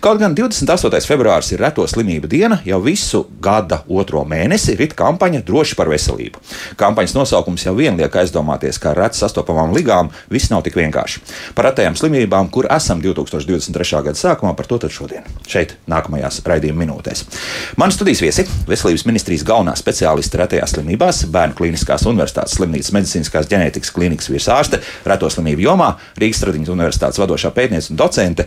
Kaut gan 28. februāris ir reto slimību diena, jau visu gada otro mēnesi rit kampaņa Droši par veselību. Kampaņas nosaukums jau vien liek aizdomāties, ka ar reti sastopamām ligām viss nav tik vienkārši. Par retajām slimībām, kur esam 2023. gada sākumā, par to tad šodien, šeit, nākamajās raidījuma minūtēs. Mani studijas viesi - Veselības ministrijas galvenā speciāliste retajās slimībās, Bērnu Kliniskās Universitātes slimnīcas medicīniskās ģenētikas klīnikas virsārste, reto slimību jomā, Rīgas Tradiņas Universitātes vadošā pētniece un docente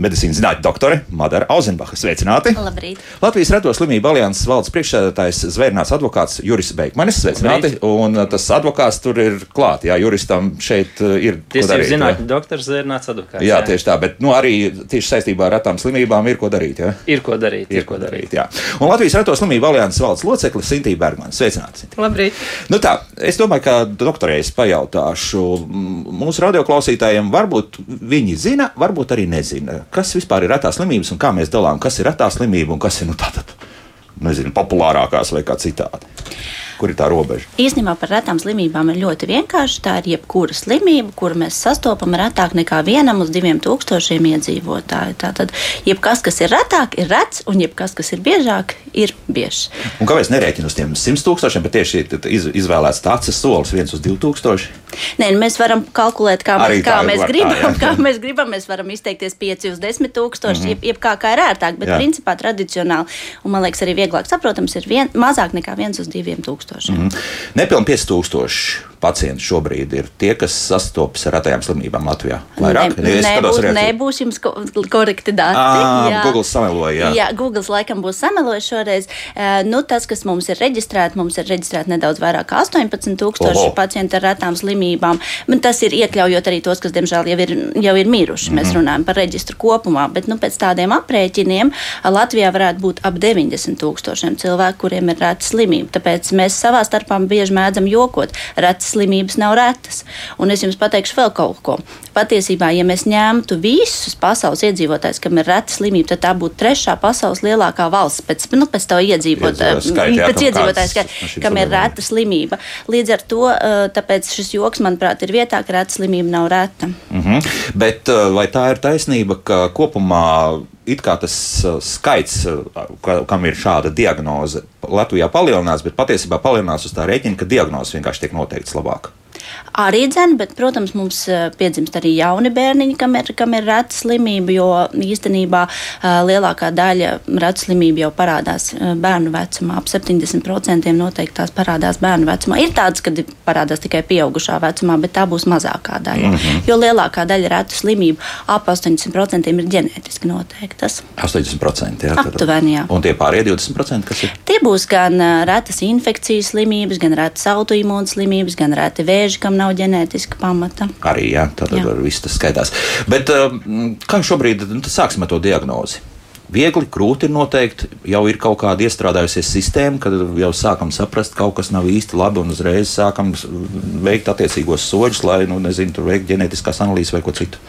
medicīnas zinātņu doktore Madara Auzenbacha. Sveicināti! Labrīt! Latvijas Reto slimību alianses valdes priekšsēdētājs zvērnāts advokāts Juris Beigmanis. Sveicināti! Labrīt. Un uh, tas advokāts tur ir klāt. Jā, juristam šeit uh, ir. Tiesību zinātņu doktors zvērnāts advokāts. Jā, jā, tieši tā, bet nu, arī tieši saistībā ar retām slimībām ir ko darīt. Jā? Ir ko darīt. Ir, ir ko darīt, jā. Un Latvijas Reto slimību alianses valdes locekli Sintīna Bergmana. Sveicināti! Sintīna. Labrīt! Nu tā, es domāju, ka doktoreiz pajautāšu mūsu radioklausītājiem, varbūt viņi zina, varbūt arī nezina, kas vispār ir retās slimības un kā mēs dalām, kas ir retā slimība un kas ir nu, tātad, nezinu, populārākās vai kā citādi. Kur ir tā robeža? Īstenībā par retām slimībām ir ļoti vienkārši. Tā ir jebkura slimība, kuru mēs sastopam retāk nekā vienam uz diviem tūkstošiem iedzīvotāju. Tātad, jebkas, kas ir retāk, ir rets, un jebkas, kas ir biežāk, ir biežs. Un kāpēc nerēķinu uz tiem simt tūkstošiem, bet tieši iz, izvēlēts tāds solis viens uz divu tūkstoši? Nē, nu, mēs varam kalkulēt, kā, mēs, kā mēs gribam. Tā, jā. kā mēs gribam, mēs varam izteikties 5 uz 10 tūkstoši, mm -hmm. jeb, jeb kā, kā ir ērtāk, bet jā. principā tradicionāli, un man liekas, arī vieglāk saprotams, ir vien, mazāk nekā 1 uz 2 tūkstošiem. Mm -hmm. Nepilnīgi 5 tūkstoši pacienti šobrīd ir tie, kas sastopas ar retajām slimībām Latvijā? Vairāk? Ne, nebūs, nebūs jums ko, korekti dati. À, jā, Google sameloja. Jā, jā Google laikam būs samelojis šoreiz. Uh, nu, tas, kas mums ir reģistrēts, mums ir reģistrēti nedaudz vairāk kā 18,000 pacienti ar retām slimībām. Bet tas ir iekļaujot arī tos, kas, diemžēl, jau ir, jau ir miruši. Mm -hmm. Mēs mhm. runājam par reģistru kopumā. Bet nu, pēc tādiem aprēķiniem Latvijā varētu būt ap 90 tūkstošiem cilvēku, kuriem ir reta slimība. Tāpēc mēs savā starpā bieži mēdzam jokot. Retas slimības nav retas. Un es jums pateikšu vēl kaut ko. Patiesībā, ja mēs ņemtu visus pasaules iedzīvotājus, kam ir reta slimība, tad tā būtu trešā pasaules lielākā valsts pēc, nu, pēc tā iedzīvotāju skaita, kam ir reta slimība. Līdz ar to šis joks, manuprāt, ir vietā, ka reta slimība nav reta. Mm -hmm. Bet vai tā ir taisnība, ka kopumā it kā tas skaits, kam ir šāda diagnoze, Latvijā palielinās, bet patiesībā palielinās uz tā rēķina, ka diagnoze vienkārši tiek noteikts labāk arī dzēna, bet, protams, mums eh, piedzimst arī jauni bērniņi, kam ir, kam ir reta slimība, jo īstenībā eh, lielākā daļa reta slimība jau parādās eh, bērnu vecumā. Ap 70% noteikti tās parādās bērnu vecumā. Ir tādas, kad parādās tikai pieaugušā vecumā, bet tā būs mazākā daļa. Mm -hmm. Jo lielākā daļa retu slimību, ap 80% ir ģenētiski noteiktas. 80% jā, aptuveni. Jā. Un tie pārējie 20% kas ir? Tie būs gan retas infekcijas slimības, gan retas autoimūnas slimības, gan reti vēži, kam nav ģenētiska pamata. Arī jā, tad jā. viss tas skaitās. Bet um, kā šobrīd, nu, sāksim ar to diagnozi viegli, grūti ir noteikt. Jau ir kaut kāda iestrādājusies sistēma, kad jau sākam saprast, ka kaut kas nav īsti labi, un uzreiz sākam veikt attiecīgos soļus, lai, nu, nezinu, tur veikt ģenētiskās analīzes vai ko citu.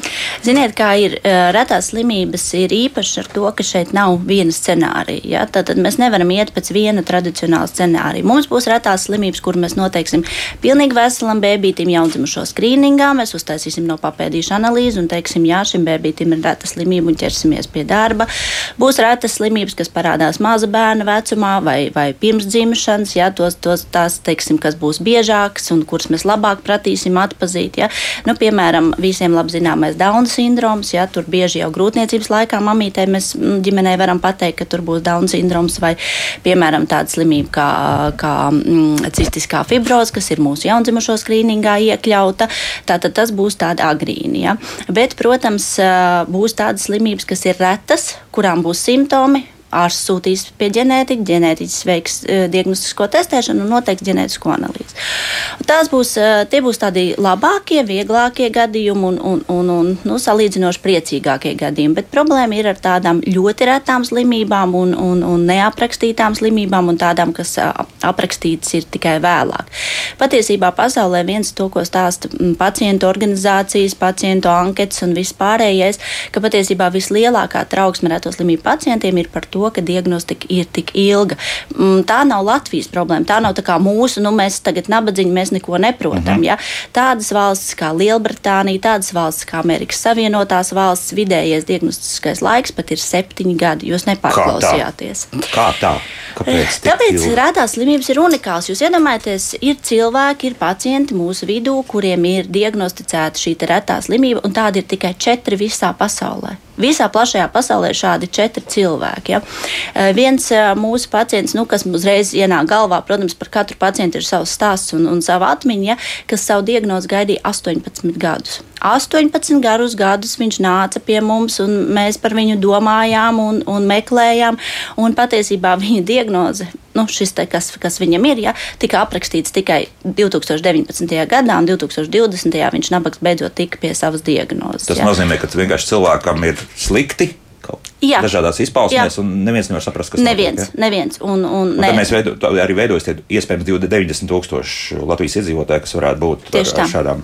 Ziniet, kā ir retās slimības, ir īpašs ar to, ka šeit nav viena scenārija. Ja? Tad, tad mēs nevaram iet pēc viena tradicionāla scenārija. Mums būs retās slimības, kur mēs noteiksim pilnīgi veselam bērnītim jaundzimušo skrīningā, mēs uztaisīsim no papēdīšu analīzi un teiksim, jā, šim bērnītim ir reta slimība un ķersimies pie darba. Būs retas slimības, kas parādās maza bērna vecumā vai, vai pirms dzimšanas, ja, tos, tos, tās, teiksim, kas būs biežākas un kuras mēs labāk pratīsim atpazīt. Ja. Nu, piemēram, visiem labi zināmais Dauna sindroms, ja tur bieži jau grūtniecības laikā mamītē mēs mm, ģimenē varam pateikt, ka tur būs Dauna sindroms vai, piemēram, tāda slimība kā, kā mm, cistiskā fibroze, kas ir mūsu jaundzimušo skrīningā iekļauta. Tātad tas būs tāda agrīna. Ja. Bet, protams, būs tādas slimības, kas ir retas, kurām būs simptomi, ārsts sūtīs pie ģenētiķa, ģenētiķis veiks uh, diagnostisko testēšanu un noteiks ģenētisko analīzi. Tās būs, uh, tie būs tādi labākie, vieglākie gadījumi un, un, un, un nu, salīdzinoši priecīgākie gadījumi. Bet problēma ir ar tādām ļoti retām slimībām un, un, un neaprakstītām slimībām un tādām, kas aprakstītas ir tikai vēlāk. Patiesībā pasaulē viens to, ko stāsta pacientu organizācijas, pacientu anketas un viss pārējais, ka patiesībā vislielākā trauksme reto slimību pacientiem ir par to, to, ka diagnostika ir tik ilga. Mm, tā nav Latvijas problēma. Tā nav tā kā mūsu, nu mēs tagad nabadzīgi, mēs neko neprotam. -hmm. ja? Tādas valstis kā Lielbritānija, tādas valstis kā Amerikas Savienotās valstis, vidējais diagnostiskais laiks pat ir septiņi gadi. Jūs nepārklausījāties. Kā tā? Kā tā? Kāpēc? Tāpēc rētās slimības ir unikāls. Jūs iedomājaties, ir cilvēki, ir pacienti mūsu vidū, kuriem ir diagnosticēta šī retā slimība, un tādi ir tikai četri visā pasaulē. Visā plašajā pasaulē ir šādi četri cilvēki. Ja. Eh, viens eh, mūsu pacients, nu, kas uzreiz ienāk galvā, protams, par katru pacientu ir savs stāsts un, un sava atmiņa, ja, kas savu diagnozi gaidīja 18 gadus. 18 garus gadus viņš nāca pie mums, un mēs par viņu domājām un, un meklējām. Un patiesībā viņa diagnoze, nu, šis te, kas, kas viņam ir, ja, tika aprakstīts tikai 2019. gadā, un 2020. viņš nabaks beidzot tika pie savas diagnozes. Tas ja. nozīmē, ka vienkārši cilvēkam ir slikti. Jā. Dažādās izpausmēs, Jā. un neviens nevar saprast, kas neviens, notiek. Ja? Neviens, un, un, un ne. mēs veido, arī veidojam iespējams 90 tūkstoši Latvijas iedzīvotāju, kas varētu būt ar, ar šādām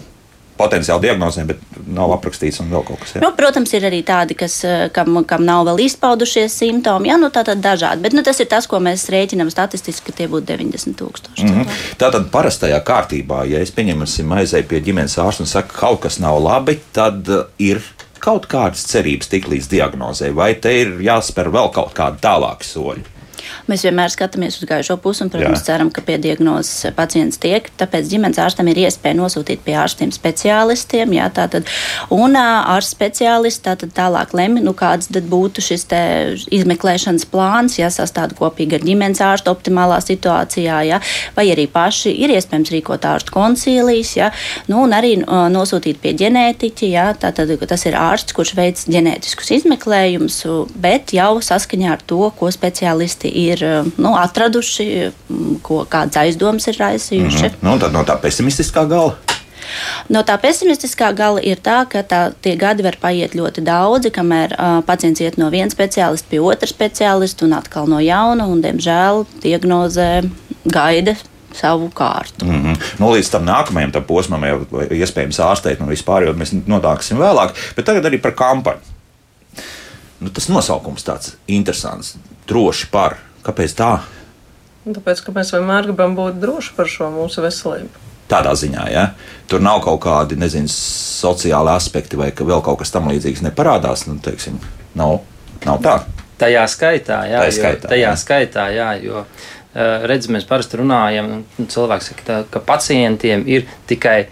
potenciāli diagnozēm, bet nav aprakstīts un vēl kaut kas. Jā. Nu, protams, ir arī tādi, kas, eh, kam, kam nav vēl izpaudušies simptomi. Jā, nu, tā tad dažādi. Bet nu, tas ir tas, ko mēs rēķinām statistiski, ka tie būtu 90 tūkstoši. Mm -hmm. Tātad parastajā kārtībā, ja es pieņemsim aizēju pie ģimenes ārsta un saku, ka kaut kas nav labi, tad uh, ir kaut kādas cerības tik līdz diagnozē, vai te ir jāspēr vēl kaut kādi tālāki soļi? Mēs vienmēr skatāmies uz gaišo pusi un, protams, Jā. ceram, ka pie diagnozes pacients tiek. Tāpēc ģimenes ārstam ir iespēja nosūtīt pie ārstiem speciālistiem. Jā, tātad, un ārsts speciālists tātad tālāk lemj, nu, kāds būtu šis izmeklēšanas plāns, ja sastāda kopīgi ar ģimenes ārstu optimālā situācijā, ja, vai arī paši ir iespējams rīkot ārstu koncīlijas, ja, nu, un arī nosūtīt pie ģenētiķa. Ja, tātad, tas ir ārsts, kurš veic ģenētiskus izmeklējumus, bet jau saskaņā ar to, ko speciālisti ir nu, atraduši, ko, kādas aizdomas ir raisījuši. Mm -hmm. nu, tad no tā pesimistiskā gala. No tā pesimistiskā gala ir tā, ka tā, tie gadi var paiet ļoti daudzi, kamēr uh, pacients iet no viena speciālista pie otra speciālista un atkal no jauna, un, diemžēl, diagnozē gaida savu kārtu. Mm -hmm. nu, līdz tam nākamajam tam posmam jau iespējams ārstēt, un vispār jau mēs nonāksim vēlāk. Bet tagad arī par kampaņu. Nu, tas nosaukums tāds interesants, droši par Kāpēc tā? Tāpēc, ka mēs vienmēr gribam būt droši par šo mūsu veselību. Tādā ziņā, ja tur nav kaut kādi nezinu, sociāli aspekti vai ka vēl kaut kas tamlīdzīgs neparādās, nu, teiksim, nav, nav tā. Tajā skaitā, jā, tajā skaitā, tajā jā. skaitā, jā, jo redz, mēs parasti runājam, cilvēks saka, tā, ka pacientiem ir tikai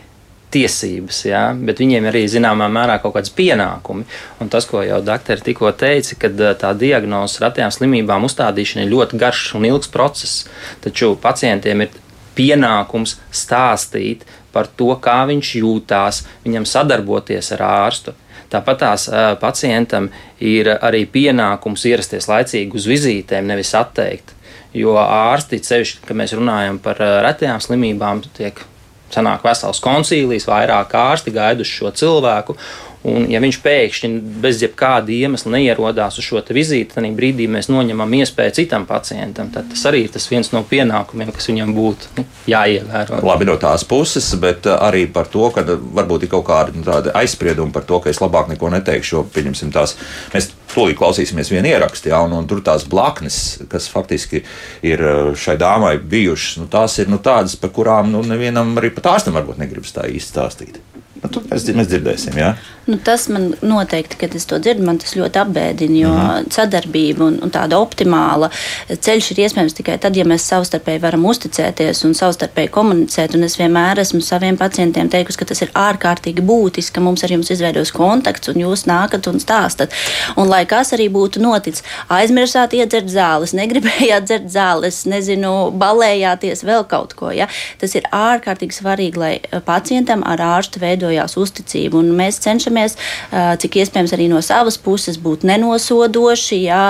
tiesības, jā, bet viņiem arī zināmā mērā kaut kāds pienākumi. Un tas, ko jau doktori tikko teica, ka tā diagnoze ratajām slimībām uzstādīšana ir ļoti garš un ilgs process. Taču pacientiem ir pienākums stāstīt par to, kā viņš jūtās, viņam sadarboties ar ārstu. Tāpat tās pacientam ir arī pienākums ierasties laicīgi uz vizītēm, nevis atteikt. Jo ārsti, sevišķi, kad mēs runājam par retajām slimībām, tiek sanāk vesels koncīlijs, vairāk ārsti gaida uz šo cilvēku. Un, ja viņš pēkšņi bez jebkāda iemesla neierodās uz šo vizīti, tad brīdī mēs noņemam iespēju citam pacientam. Tad tas arī ir tas no pienākumiem, kas viņam būtu nu, jāievēro. Labi no tās puses, bet uh, arī par to, ka varbūt ir kaut kāda nu, aizsprieduma par to, ka es labāk neko neteikšu. Pieņemsim tās, mēs tūlīt klausīsimies vienu ierakstu, ja, un, un tur tās blaknes, kas faktiski ir uh, šai dāmai bijušas, nu, tās ir nu, tādas, par kurām nu, nevienam arī pat ārstam varbūt negribas tā īsti stāstīt. Nu, mēs, mēs dzirdēsim, jā. Nu, tas man noteikti, kad es to dzirdu, man tas ļoti apbēdina. Jo mm -hmm. sadarbība un, un tāda optimāla ceļš ir iespējams tikai tad, ja mēs savstarpēji varam uzticēties un savstarpēji komunicēt. Un es vienmēr esmu saviem pacientiem teikusi, ka tas ir ārkārtīgi būtiski, ka mums ar jums izveidos kontakts un jūs nākat un stāstat. Un lai kas arī būtu noticis, aizmirsāt iedzert zāles, negribējāt dzert zāles, nezinu, balējāties vēl kaut ko. Ja? Tas ir ārkārtīgi svarīgi, lai pacientam ar ārstu veidojās uzticība. Un mēs cenšamies cik iespējams arī no savas puses būt nenosodoši, ja,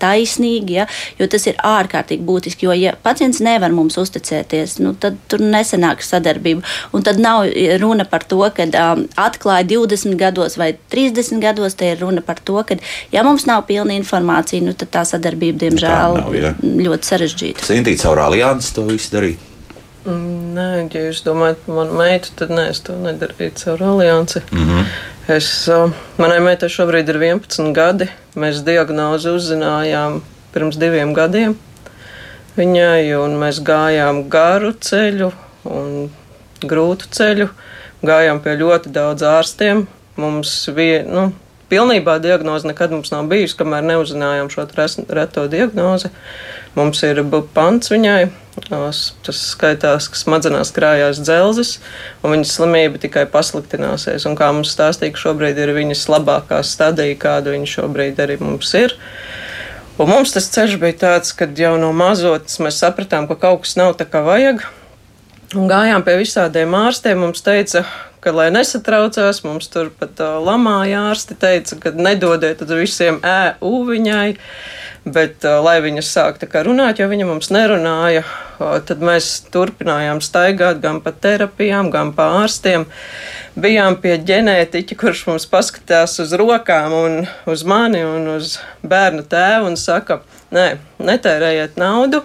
taisnīgi, ja, jo tas ir ārkārtīgi būtiski. Jo, ja pacients nevar mums uzticēties, nu, tad tur nesanāks sadarbība. Un tad nav runa par to, ka atklāja 20 gados vai 30 gados, te ir runa par to, ka, ja mums nav pilna informācija, nu, tad tā sadarbība, diemžēl, nav, ja. ļoti sarežģīta. Centīt caur aliansi to visu darīt. Mm, nē, ja jūs domājat par manu meitu, tad nē, es to nedarīju caur aliansi. Mm -hmm. Es, manai meitai šobrīd ir 11 gadi. Mēs diagnozi uzzinājām pirms diviem gadiem viņai, un mēs gājām garu ceļu un grūtu ceļu. Gājām pie ļoti daudz ārstiem. Mums bija, nu, pilnībā diagnoze nekad mums nav bijusi, kamēr neuzzinājām šo reto diagnozi. Mums ir pants viņai, tas skaitās, ka smadzenās krājās dzelzis, un viņas slimība tikai pasliktināsies. Un kā mums stāstīja, šobrīd ir viņas labākā stadija, kāda viņa šobrīd arī mums ir. Un mums tas ceļš bija tāds, ka jau no mazotnes mēs sapratām, ka kaut kas nav tā kā vajag. Un gājām pie visādiem ārstiem. Mums teica, ka, lai nesatraucās, mums tur pat uh, lamāja ārsti teica, ka nedodiet visiem ēū viņai. Bet, uh, lai viņa sāktu runāt, jo viņa mums nerunāja, uh, tad mēs turpinājām staigāt gan pa terapijām, gan pa ārstiem. Bijām pie ģenētiķa, kurš mums paskatās uz rokām un uz mani un uz bērnu tēvu un saka, nē, netērējiet naudu,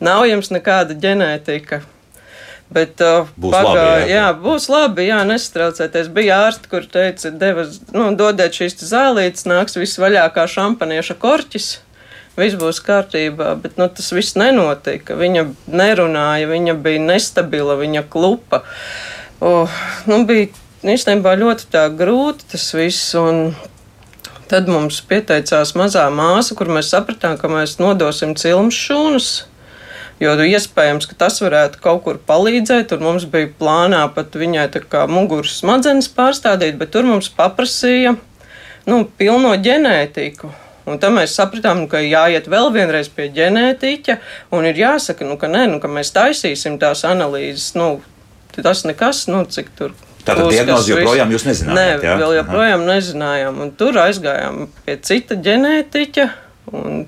nav jums nekāda ģenētika Bet uh, būs pagāja, labi. Jā. jā, būs labi, jā, nestraucēties. Bija ārsti, kur teica, devas, nu, dodiet šīs zālītes, nāks viss vaļā kā šampanieša korķis. Viss būs kārtībā, bet nu, tas viss nenotika. Viņa nerunāja, viņa bija nestabila, viņa klupa. Oh, nu, bija īstenībā ļoti grūti tas viss. Un tad mums pieteicās mazā māsa, kur mēs sapratām, ka mēs nodosim cilmes šūnas Jo iespējams, ka tas varētu kaut kur palīdzēt, un mums bija plānā pat viņai tā kā muguras smadzenes pārstādīt, bet tur mums paprasīja nu, pilno ģenētiku. Un tad mēs sapratām, nu, ka jāiet vēl vienreiz pie ģenētiķa, un ir jāsaka, nu, ka, nē, nu, ka mēs taisīsim tās analīzes. Nu, tas nekas, nu, cik tur Tātad diagnozi joprojām jūs nezinājāt? Nē, jā? vēl joprojām Aha. nezinājām. Un tur aizgājām pie cita ģenētiķa un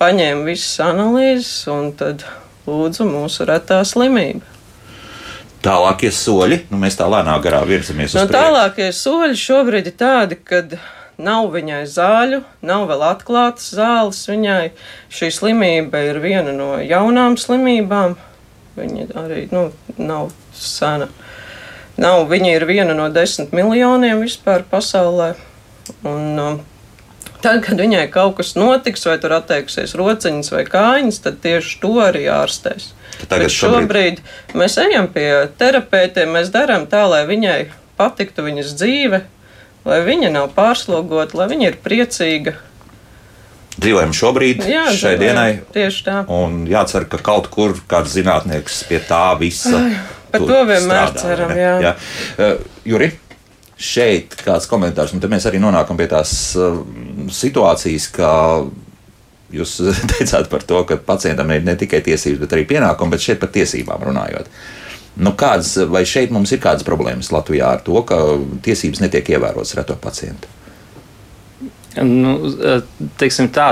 paņēma visas analīzes un tad lūdzu mūsu retā slimība. Tālākie soļi, nu mēs tā lēnā garā virzamies priekšu. Tālākie soļi šobrīd ir tādi, ka nav viņai zāļu, nav vēl atklātas zāles viņai. Šī slimība ir viena no jaunām slimībām. Viņa arī nu, nav sena. Nav, viņa ir viena no desmit miljoniem vispār pasaulē. Un, um, Tad, kad viņai kaut kas notiks, vai tur atteiksies rociņas vai kājiņas, tad tieši to arī ārstēs. Tagad šobrīd mēs ejam pie terapeitiem, mēs darām tā, lai viņai patiktu viņas dzīve, lai viņa nav pārslogota, lai viņa ir priecīga. Dzīvojam šobrīd, Jā, šai dzīvojam, dienai. Tieši tā. Un jācer, ka kaut kur kāds zinātnieks pie tā visa. Ai, par to vienmēr strādā, ceram. Jā. Jā. Uh, Juri, šeit kāds komentārs, un tad mēs arī nonākam pie tās uh, situācijas, ka jūs teicāt par to, ka pacientam ir ne tikai tiesības, bet arī pienākumi, bet šeit par tiesībām runājot. Nu, kāds, vai šeit mums ir kādas problēmas Latvijā ar to, ka tiesības netiek ievērotas reto pacientu? Nu, teiksim tā,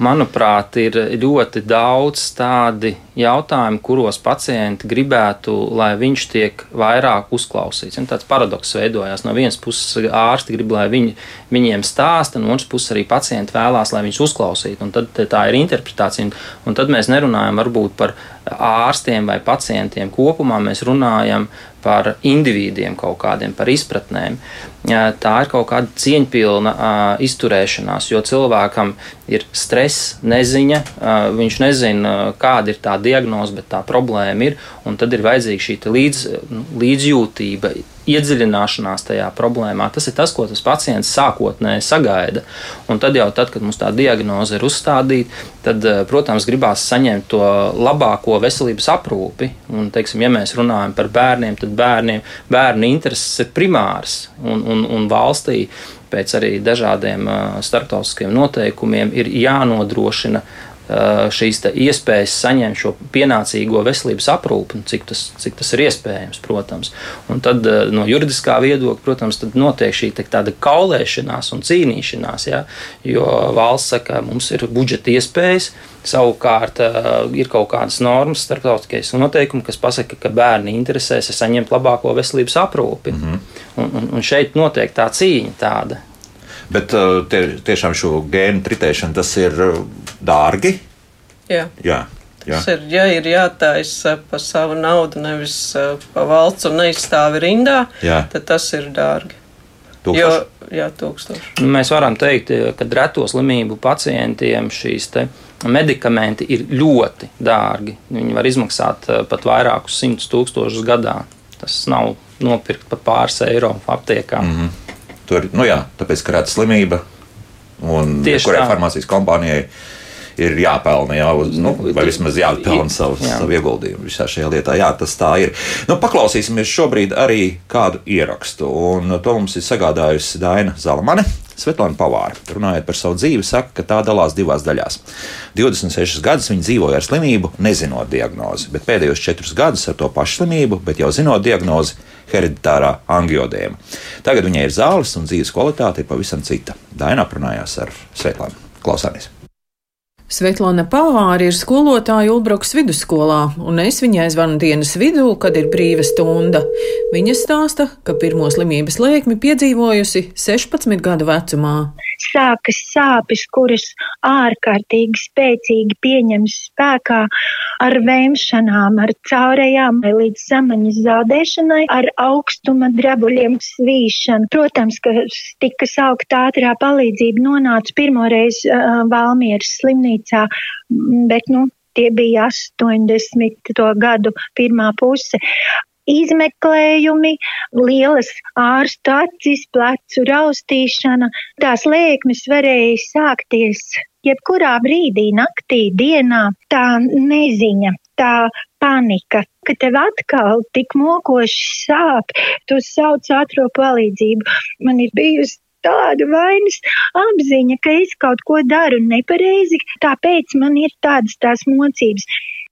manuprāt, ir ļoti daudz tādi jautājumi, kuros pacienti gribētu, lai viņš tiek vairāk uzklausīts. Un tāds paradoks veidojās. No vienas puses ārsti grib, lai viņi, viņiem stāsta, no otras puses arī pacienti vēlās, lai viņus uzklausītu. Un tad tā ir interpretācija. Un, un tad mēs nerunājam varbūt par ārstiem vai pacientiem kopumā, mēs runājam par individiem kaut kādiem, par izpratnēm. Tā ir kaut kāda cieņpilna izturēšanās, jo cilvēkam ir stress, neziņa, viņš nezina, kāda ir tā diagnoze, bet tā problēma ir, un tad ir vajadzīga šī līdz, līdzjūtība, iedziļināšanās tajā problēmā. Tas ir tas, ko tas pacients sākotnēji sagaida. Un tad jau tad, kad mums tā diagnoze ir uzstādīta, tad, protams, gribās saņemt to labāko veselības aprūpi. Un, teiksim, ja mēs runājam par bērniem, tad bērniem, bērnu intereses ir primārs un, un, un valstī pēc arī dažādiem uh, starptautiskiem noteikumiem ir jānodrošina Uh, šīs iespējas saņemt šo pienācīgo veselības aprūpi, cik tas, cik tas ir iespējams, protams. Un tad uh, no juridiskā viedokļa, protams, notiek šī tāda kaulēšanās un cīnīšanās, ja, jo valsts saka, mums ir budžeta iespējas. Savukārt uh, ir kaut kādas normas, starptautiskais noteikumi, kas pasaka, ka bērni interesēs saņemt labāko veselības aprūpi. Mm -hmm. un, un, un šeit notiek tā cīņa tāda. Bet tie, tiešām šo gēnu tritēšanu tas ir dārgi. Jā. Jā. Jā. Tas ir, ja ir jātaisa par savu naudu, nevis uh, pa valsts un neizstāvi rindā, Jā. tad tas ir dārgi. Tūkstoši? jā, tūkstoši. Nu, mēs varam teikt, ka reto slimību pacientiem šīs medikamenti ir ļoti dārgi. Viņi var izmaksāt pat vairākus simtus tūkstošus gadā. Tas nav nopirkt pat pāris eiro aptiekā. Mm -hmm. Tur, nu jā, tāpēc, ka reta slimība un kurai farmācijas kompānijai ir jāpelna, jā, nu, vai vismaz jāpelna savu, jā. savu ieguldījumu visā šajā lietā. Jā, tas tā ir. Nu, paklausīsimies šobrīd arī kādu ierakstu, un to mums ir sagādājusi Daina Zalamane. Svetlana Pavāra, runājot par savu dzīvi, saka, ka tā dalās divās daļās. 26 gadus viņa dzīvoja ar slimību, nezinot diagnozi, bet pēdējos 4 gadus ar to pašu slimību, bet jau zinot diagnozi, hereditārā angiodēma. Tagad viņai ir zāles un dzīves kvalitāte ir pavisam cita. Daina aprunājās ar Svetlānu. Klausāmies! Svetlana Pavāri ir skolotāja Ulbruks vidusskolā, un es viņai zvanu dienas vidū, kad ir brīva stunda. Viņa stāsta, ka pirmo slimības lēkmi piedzīvojusi 16 gadu vecumā sākas sāpes, kuras ārkārtīgi spēcīgi pieņems spēkā ar vēmšanām, ar caurējām līdz samaņas zaudēšanai, ar augstuma drabuļiem svīšanu. Protams, ka tika saukt ātrā palīdzība nonāca pirmoreiz uh, Valmieras slimnīcā, bet, nu, tie bija 80. gadu pirmā puse izmeklējumi, lielas ārstu acis, plecu raustīšana. Tās liekmes varēja sākties jebkurā brīdī, naktī, dienā. Tā neziņa, tā panika, ka tev atkal tik mokoši sāp, tu sauc ātro palīdzību. Man ir bijusi tāda vainas apziņa, ka es kaut ko daru nepareizi, tāpēc man ir tādas tās mocības.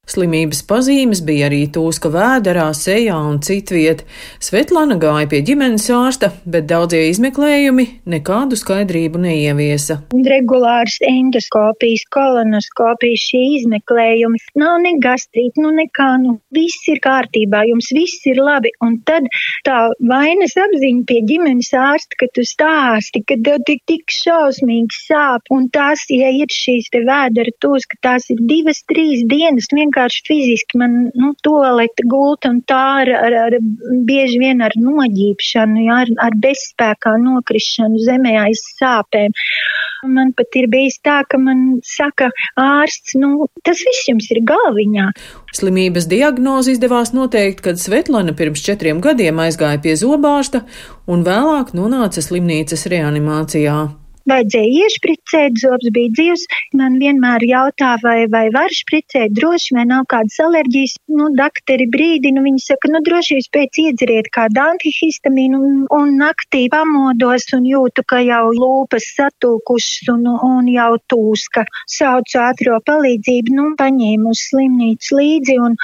Slimības pazīmes bija arī tūska vēderā, sejā un citviet. Svetlana gāja pie ģimenes ārsta, bet daudzie izmeklējumi nekādu skaidrību neieviesa. Regulārs endoskopijas, kolonoskopijas šī izmeklējumi nav ne gastrīti, nu nekā, nu viss ir kārtībā, jums viss ir labi. Un tad tā vainas apziņa pie ģimenes ārsta, ka tu stāsti, ka tev tik, tik šausmīgi sāp, un tās, ja ir šīs te vēdera tūska, tās ir divas, trīs dienas vienkārši vienkārši fiziski man, nu, toalete gulta un tā ar, ar, ar bieži vien ar noģīpšanu, jā, ar, ar bezspēkā nokrišanu zemē aiz sāpēm. Man pat ir bijis tā, ka man saka ārsts, nu, tas viss jums ir galviņā. Slimības diagnozi izdevās noteikt, kad Svetlana pirms četriem gadiem aizgāja pie zobārsta un vēlāk nonāca slimnīcas reanimācijā vajadzēja iešpricēt, zobs bija dzīvs. Man vienmēr jautā, vai, vai var špricēt droši, vai nav kādas alerģijas. Nu, dakteri brīdina, nu, viņi saka, nu, droši jūs pēc iedzeriet kādu antihistamīnu un, un naktī pamodos un jūtu, ka jau lūpas satūkušas un, un jau tūska. Saucu ātro palīdzību, nu, paņēmu uz slimnīcu līdzi un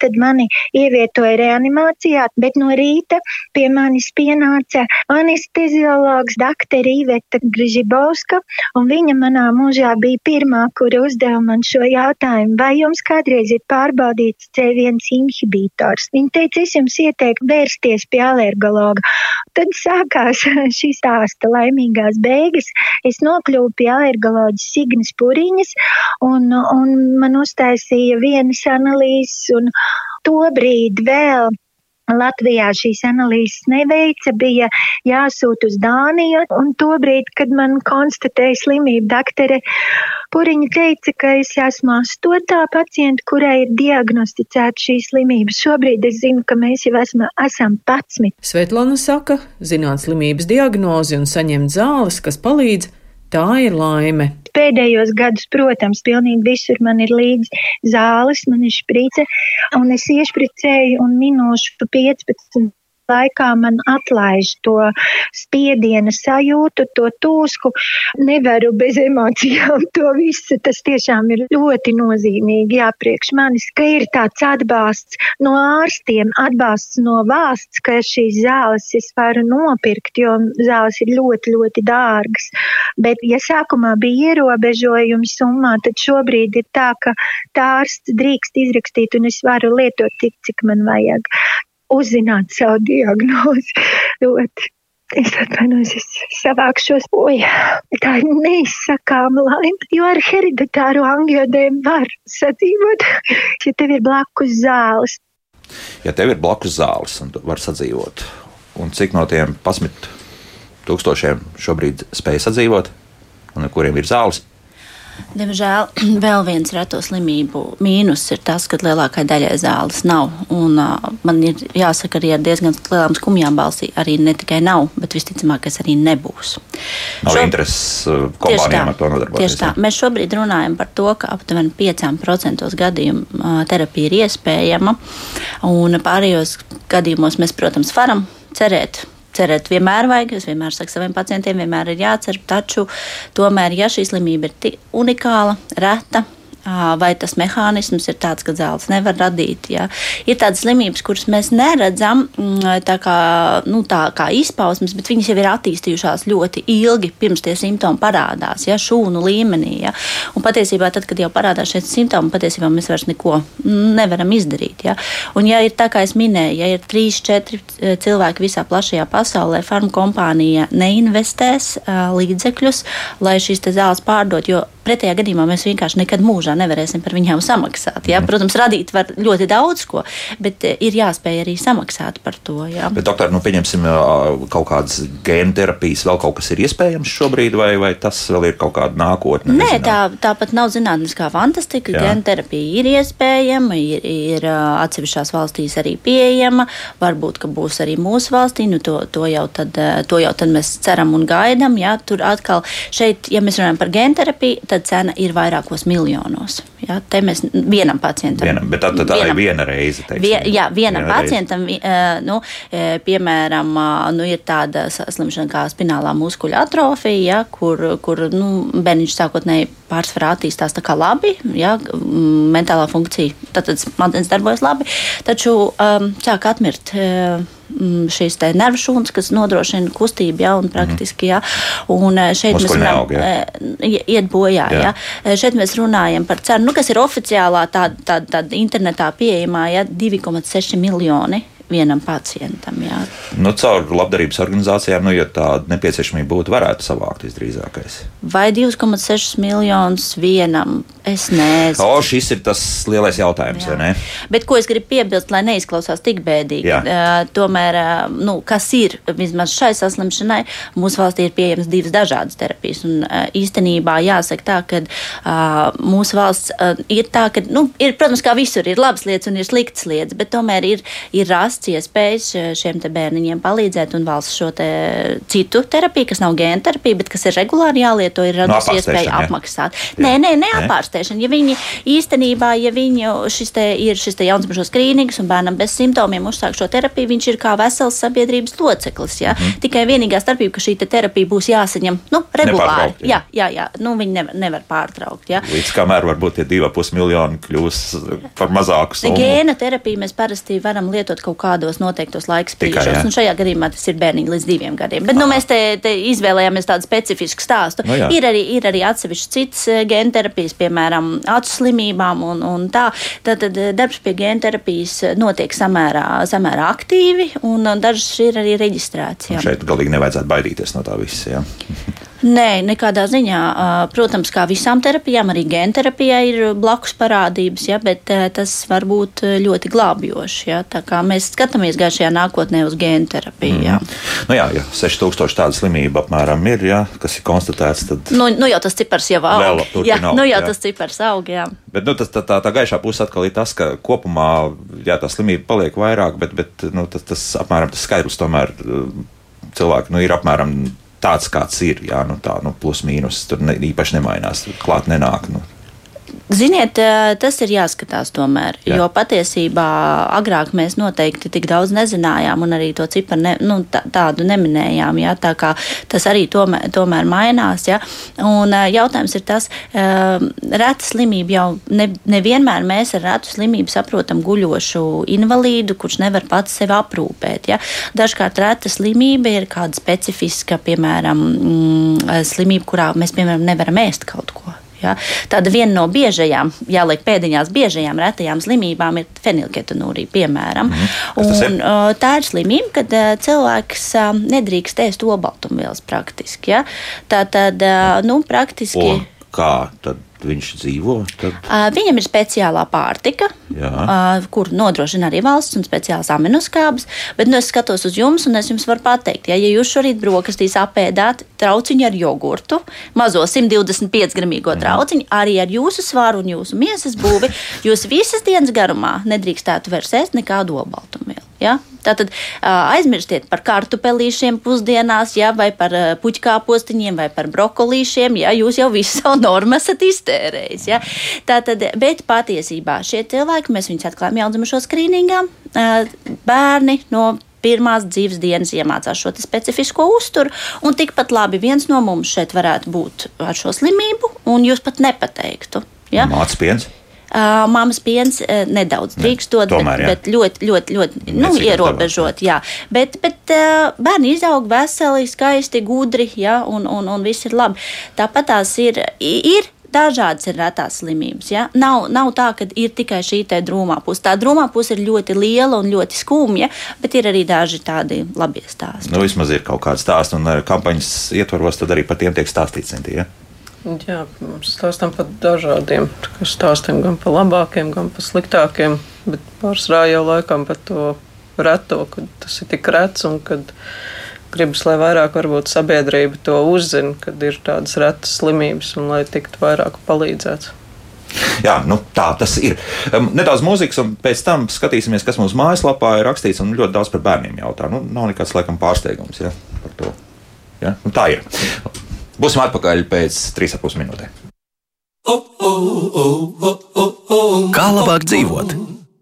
tad mani ievietoja reanimācijā, bet no rīta pie manis pienāca anesteziologs doktora Iveta Grižibauska, un viņa manā mūžā bija pirmā, kura uzdeva man šo jautājumu, vai jums kādreiz ir pārbaudīts C1 inhibitors. Viņa teica, es jums ieteiktu vērsties pie alergologa. Tad sākās šī stāsta laimīgās beigas. Es nokļuvu pie alergoloģa Signas Puriņas, un, un man uztaisīja vienas analīzes, un Tobrīd vēl Latvijā šīs analīzes neveica, bija jāsūt uz Dāniju, un tobrīd, kad man konstatēja slimību, doktere Puriņa teica, ka es esmu astotā pacienta, kurai ir diagnosticēta šī slimība. Šobrīd es zinu, ka mēs jau esmu, esam patsmit. Svetlana saka, zināt slimības diagnozi un saņemt zāles, kas palīdz Tā ir laime. Pēdējos gadus, protams, pilnīgi visur man ir līdzi zāles, man ir šprice, un es iešpricēju un minūšu 15 laikā man atlaiž to spiediena sajūtu, to tūsku. Nevaru bez emocijām to visu. Tas tiešām ir ļoti nozīmīgi. Jā, priekš manis, ka ir tāds atbalsts no ārstiem, atbalsts no valsts, ka šīs zāles es varu nopirkt, jo zāles ir ļoti, ļoti dārgas. Bet, ja sākumā bija ierobežojumi summā, tad šobrīd ir tā, ka tā ārsts drīkst izrakstīt un es varu lietot tik, cik man vajag uzzināt savu diagnozi. Ļoti. Es atvainojos, es savākšos. Oi, tā ir neizsakāma laime, jo ar hereditāru angiodēm var sadzīvot, ja tev ir blakus zāles. Ja tev ir blakus zāles un var sadzīvot, un cik no tiem pasmit tūkstošiem šobrīd spēj sadzīvot un kuriem ir zāles. Diemžēl vēl viens reto slimību mīnus ir tas, ka lielākai daļai zāles nav. Un, uh, man ir jāsaka, arī ar diezgan lielām skumjām balsī arī ne tikai nav, bet visticamāk, kas arī nebūs. Nav Šo... intereses kompānijām ar to nodarboties. Tieši tā. Mēs šobrīd runājam par to, ka aptuveni 5% gadījumu terapija ir iespējama, un pārējos gadījumos mēs, protams, varam cerēt cerēt vienmēr vajag. Es vienmēr saku saviem pacientiem, vienmēr ir jācer. Taču tomēr, ja šī slimība ir unikāla, reta, vai tas mehānisms ir tāds, ka zāles nevar radīt. Ja? Ir tādas slimības, kuras mēs neredzam mm, tā kā, nu, tā kā izpausmes, bet viņas jau ir attīstījušās ļoti ilgi pirms tie simptomi parādās, ja? šūnu līmenī. Ja? Un patiesībā, tad, kad jau parādās šie simptomi, patiesībā mēs vairs neko nevaram izdarīt. Ja? Un, ja ir tā kā es minēju, ja ir trīs, četri cilvēki visā plašajā pasaulē, farmakompānija neinvestēs līdzekļus, lai šīs zāles pārdot, jo Pretējā gadījumā mēs vienkārši nekad mūžā nevarēsim par viņiem samaksāt. Jā? Protams, radīt var ļoti daudz ko, bet eh, ir jāspēj arī samaksāt par to. Jā. Bet, doktor, nu, pieņemsim, kaut kādas gēnu terapijas, vēl kaut kas ir iespējams šobrīd, vai, vai tas vēl ir kaut kāda nākotne? Nē, tā, tāpat nav zinātniskā fantastika. Gēnu terapija ir iespējama, ir, ir atsevišķās valstīs arī pieejama. Varbūt, ka būs arī mūsu valstī. Nu, to, to, jau tad, to jau tad mēs ceram un gaidām. Tur atkal, šeit, ja mēs runājam par gēnu terapiju, tad cena ir vairākos miljonos. Ja, te mēs vienam pacientam. Vienam, bet tā, tā, tā vienam, ir viena reize. Teiksim, vie, jā, vienam viena pacientam, reize. nu, piemēram, nu, ir tāda slimšana kā spinālā muskuļa atrofija, ja, kur, kur nu, bērniņš sākotnēji pārsvarā attīstās tā kā labi, ja, mentālā funkcija, tad smadzenes darbojas labi, taču um, sāk atmirt. Uh, šīs nervu šūnas, kas nodrošina kustību, ja, un praktiski, ja, un šeit Muskuļi mēs runājam, ja. iet bojā, jā. ja. Šeit mēs runājam par cenu, nu, kas ir oficiālā tāda tā, tā, internetā pieejamā, ja, 2,6 miljoni vienam pacientam. Jā. Nu, caur labdarības organizācijām, nu, ja tāda nepieciešamība būtu, varētu savākt visdrīzākais. Vai 2,6 miljonus vienam? Es nezinu. O, šis ir tas lielais jautājums, jā. vai ne? Bet ko es gribu piebilst, lai neizklausās tik bēdīgi? Uh, tomēr, uh, nu, kas ir vismaz šai saslimšanai, mūsu valstī ir pieejamas divas dažādas terapijas. Un uh, īstenībā jāsaka tā, ka uh, mūsu valsts uh, ir tā, ka, nu, ir, protams, kā visur ir labas lietas un ir sliktas lietas, bet tomēr ir, ir rast valsts iespējas eh, šiem bērniņiem palīdzēt, un valsts šo te citu terapiju, kas nav gēna terapija, bet kas ir regulāri jālieto, ir radusi no iespēju apmaksāt. Jā. Nē, nē, neapārstēšana. Ja viņi īstenībā, ja viņi šis te ir šis te jaunsmažo skrīnings un bērnam bez simptomiem uzsāk šo terapiju, viņš ir kā vesels sabiedrības loceklis. Ja? Mm. Tikai vienīgā starpība, ka šī terapija būs jāsaņem nu, regulāri. Jā, jā, jā. Nu, viņi nevar, nevar pārtraukt. Ja? Līdz kamēr varbūt tie 2,5 miljoni kļūs par mazāku summu. Gēna terapiju mēs parasti varam lietot kaut kā kādos noteiktos laiks brīžos. Šajā gadījumā tas ir bērniņi līdz diviem gadiem. Bet nu, mēs te, te izvēlējāmies tādu specifisku stāstu. No, nu jā. ir, arī, ir arī atsevišķi citas eh, gēnterapijas, piemēram, acu slimībām un, un tā. Tad, tad eh, darbs pie gēnterapijas notiek samērā, samērā aktīvi, un dažas ir arī reģistrēts. Šeit galīgi nevajadzētu baidīties no tā visa. Nē, nekādā ziņā. Protams, kā visām terapijām, arī gēnterapijai ir blakus parādības, ja, bet tas var būt ļoti glābjoši. Ja, mēs skatāmies gaišajā nākotnē uz gēnterapiju. Ja. Mm. Nu jā, ja 6000 tāda slimība apmēram ir, ja, kas ir konstatēts, tad. Nu, nu jau tas cipars jau aug. Jā, aug, nu jau jā. tas cipars aug, jā. Bet nu, tas, tā, tā, tā gaišā puse atkal ir tas, ka kopumā jā, tā slimība paliek vairāk, bet, bet nu, tas, tas apmēram tas skaidrs tomēr cilvēki nu, ir apmēram tāds, kāds ir. Jā, nu, tā, nu, plus mīnus tur ne, īpaši nemainās. Klāt nenāk. Nu. Ziniet, eh, tas ir jāskatās tomēr, Jā. jo patiesībā agrāk mēs noteikti tik daudz nezinājām un arī to ciparu ne, nu, tā, tādu neminējām. Ja? Tā kā tas arī tomēr, tomēr mainās. Ja? Un eh, jautājums ir tas, uh, reta slimība jau ne, nevienmēr mēs ar retu slimību saprotam guļošu invalīdu, kurš nevar pats sevi aprūpēt. Ja? Dažkārt reta slimība ir kāda specifiska, piemēram, mm, slimība, kurā mēs, piemēram, nevaram ēst kaut ko. Ja? Tāda viena no biežajām, jāliek pēdiņās, biežajām retajām slimībām ir fenilketonūrija, piemēram. Mm. Un, ir? Tā ir slimība, kad cilvēks nedrīkst ēst obaltumvielas praktiski. Ja? Tā tad, nu, praktiski. Un kā tad viņš dzīvo? Tad... Uh, viņam ir speciālā pārtika, uh, kur nodrošina arī valsts un speciāls aminoskābes. Bet nu, es skatos uz jums, un es jums varu pateikt, ja, ja jūs šorīt brokastīs apēdāt trauciņu ar jogurtu, mazo 125 gramīgo trauciņu, arī ar jūsu svaru un jūsu miesas būvi, jūs visas dienas garumā nedrīkstētu vairs ēst nekādu olbaltumvielu. Ja? Tātad aizmirstiet par kartupelīšiem pusdienās, ja, vai par puķkāpostiņiem, vai par brokolīšiem, ja jūs jau visu savu normu esat iztērējis. Ja. Tātad, bet patiesībā šie cilvēki, mēs viņus atklājām jaundzimušo skrīningā, bērni no pirmās dzīves dienas iemācās šo specifisko uzturu. Un tikpat labi viens no mums šeit varētu būt ar šo slimību, un jūs pat nepateiktu. Ja? Mācis piens. Uh, Māmas piens uh, nedaudz drīkst dot, bet, bet ļoti, ļoti, ļoti nu, ierobežot. Jā. Bet, bet uh, bērni izaug veseli, skaisti, gudri, jā, un, un, un viss ir labi. Tāpat tās ir. ir Dažādas ir retās slimības. Ja? Nav, nav tā, ka ir tikai šī drūmā puse. Tā drūmā puse ir ļoti liela un ļoti skumja, bet ir arī daži tādi labi stāsti. Nu, vismaz ir kaut kāds stāsts, un kampaņas ietvaros tad arī par tiem tiek stāstīts. Ja? Jā, mums stāstām par dažādiem stāstiem, gan par labākiem, gan par sliktākiem. Bet pārsvarā jau laikam par to reto, kad tas ir tik rets un kad gribas, lai vairāk varbūt sabiedrība to uzzina, kad ir tādas retas slimības un lai tiktu vairāk palīdzēts. Jā, nu, tā tas ir. Um, nedaudz mūzikas, un pēc tam skatīsimies, kas mūsu mājaslapā ir rakstīts. Ļoti daudz par bērniem jautā. Nu, nav nekāds laikam pārsteigums ja, par to. Ja? Nu, tā ir. Būsim atpakaļ pēc 3,5 minūtēm. Kā labāk dzīvot?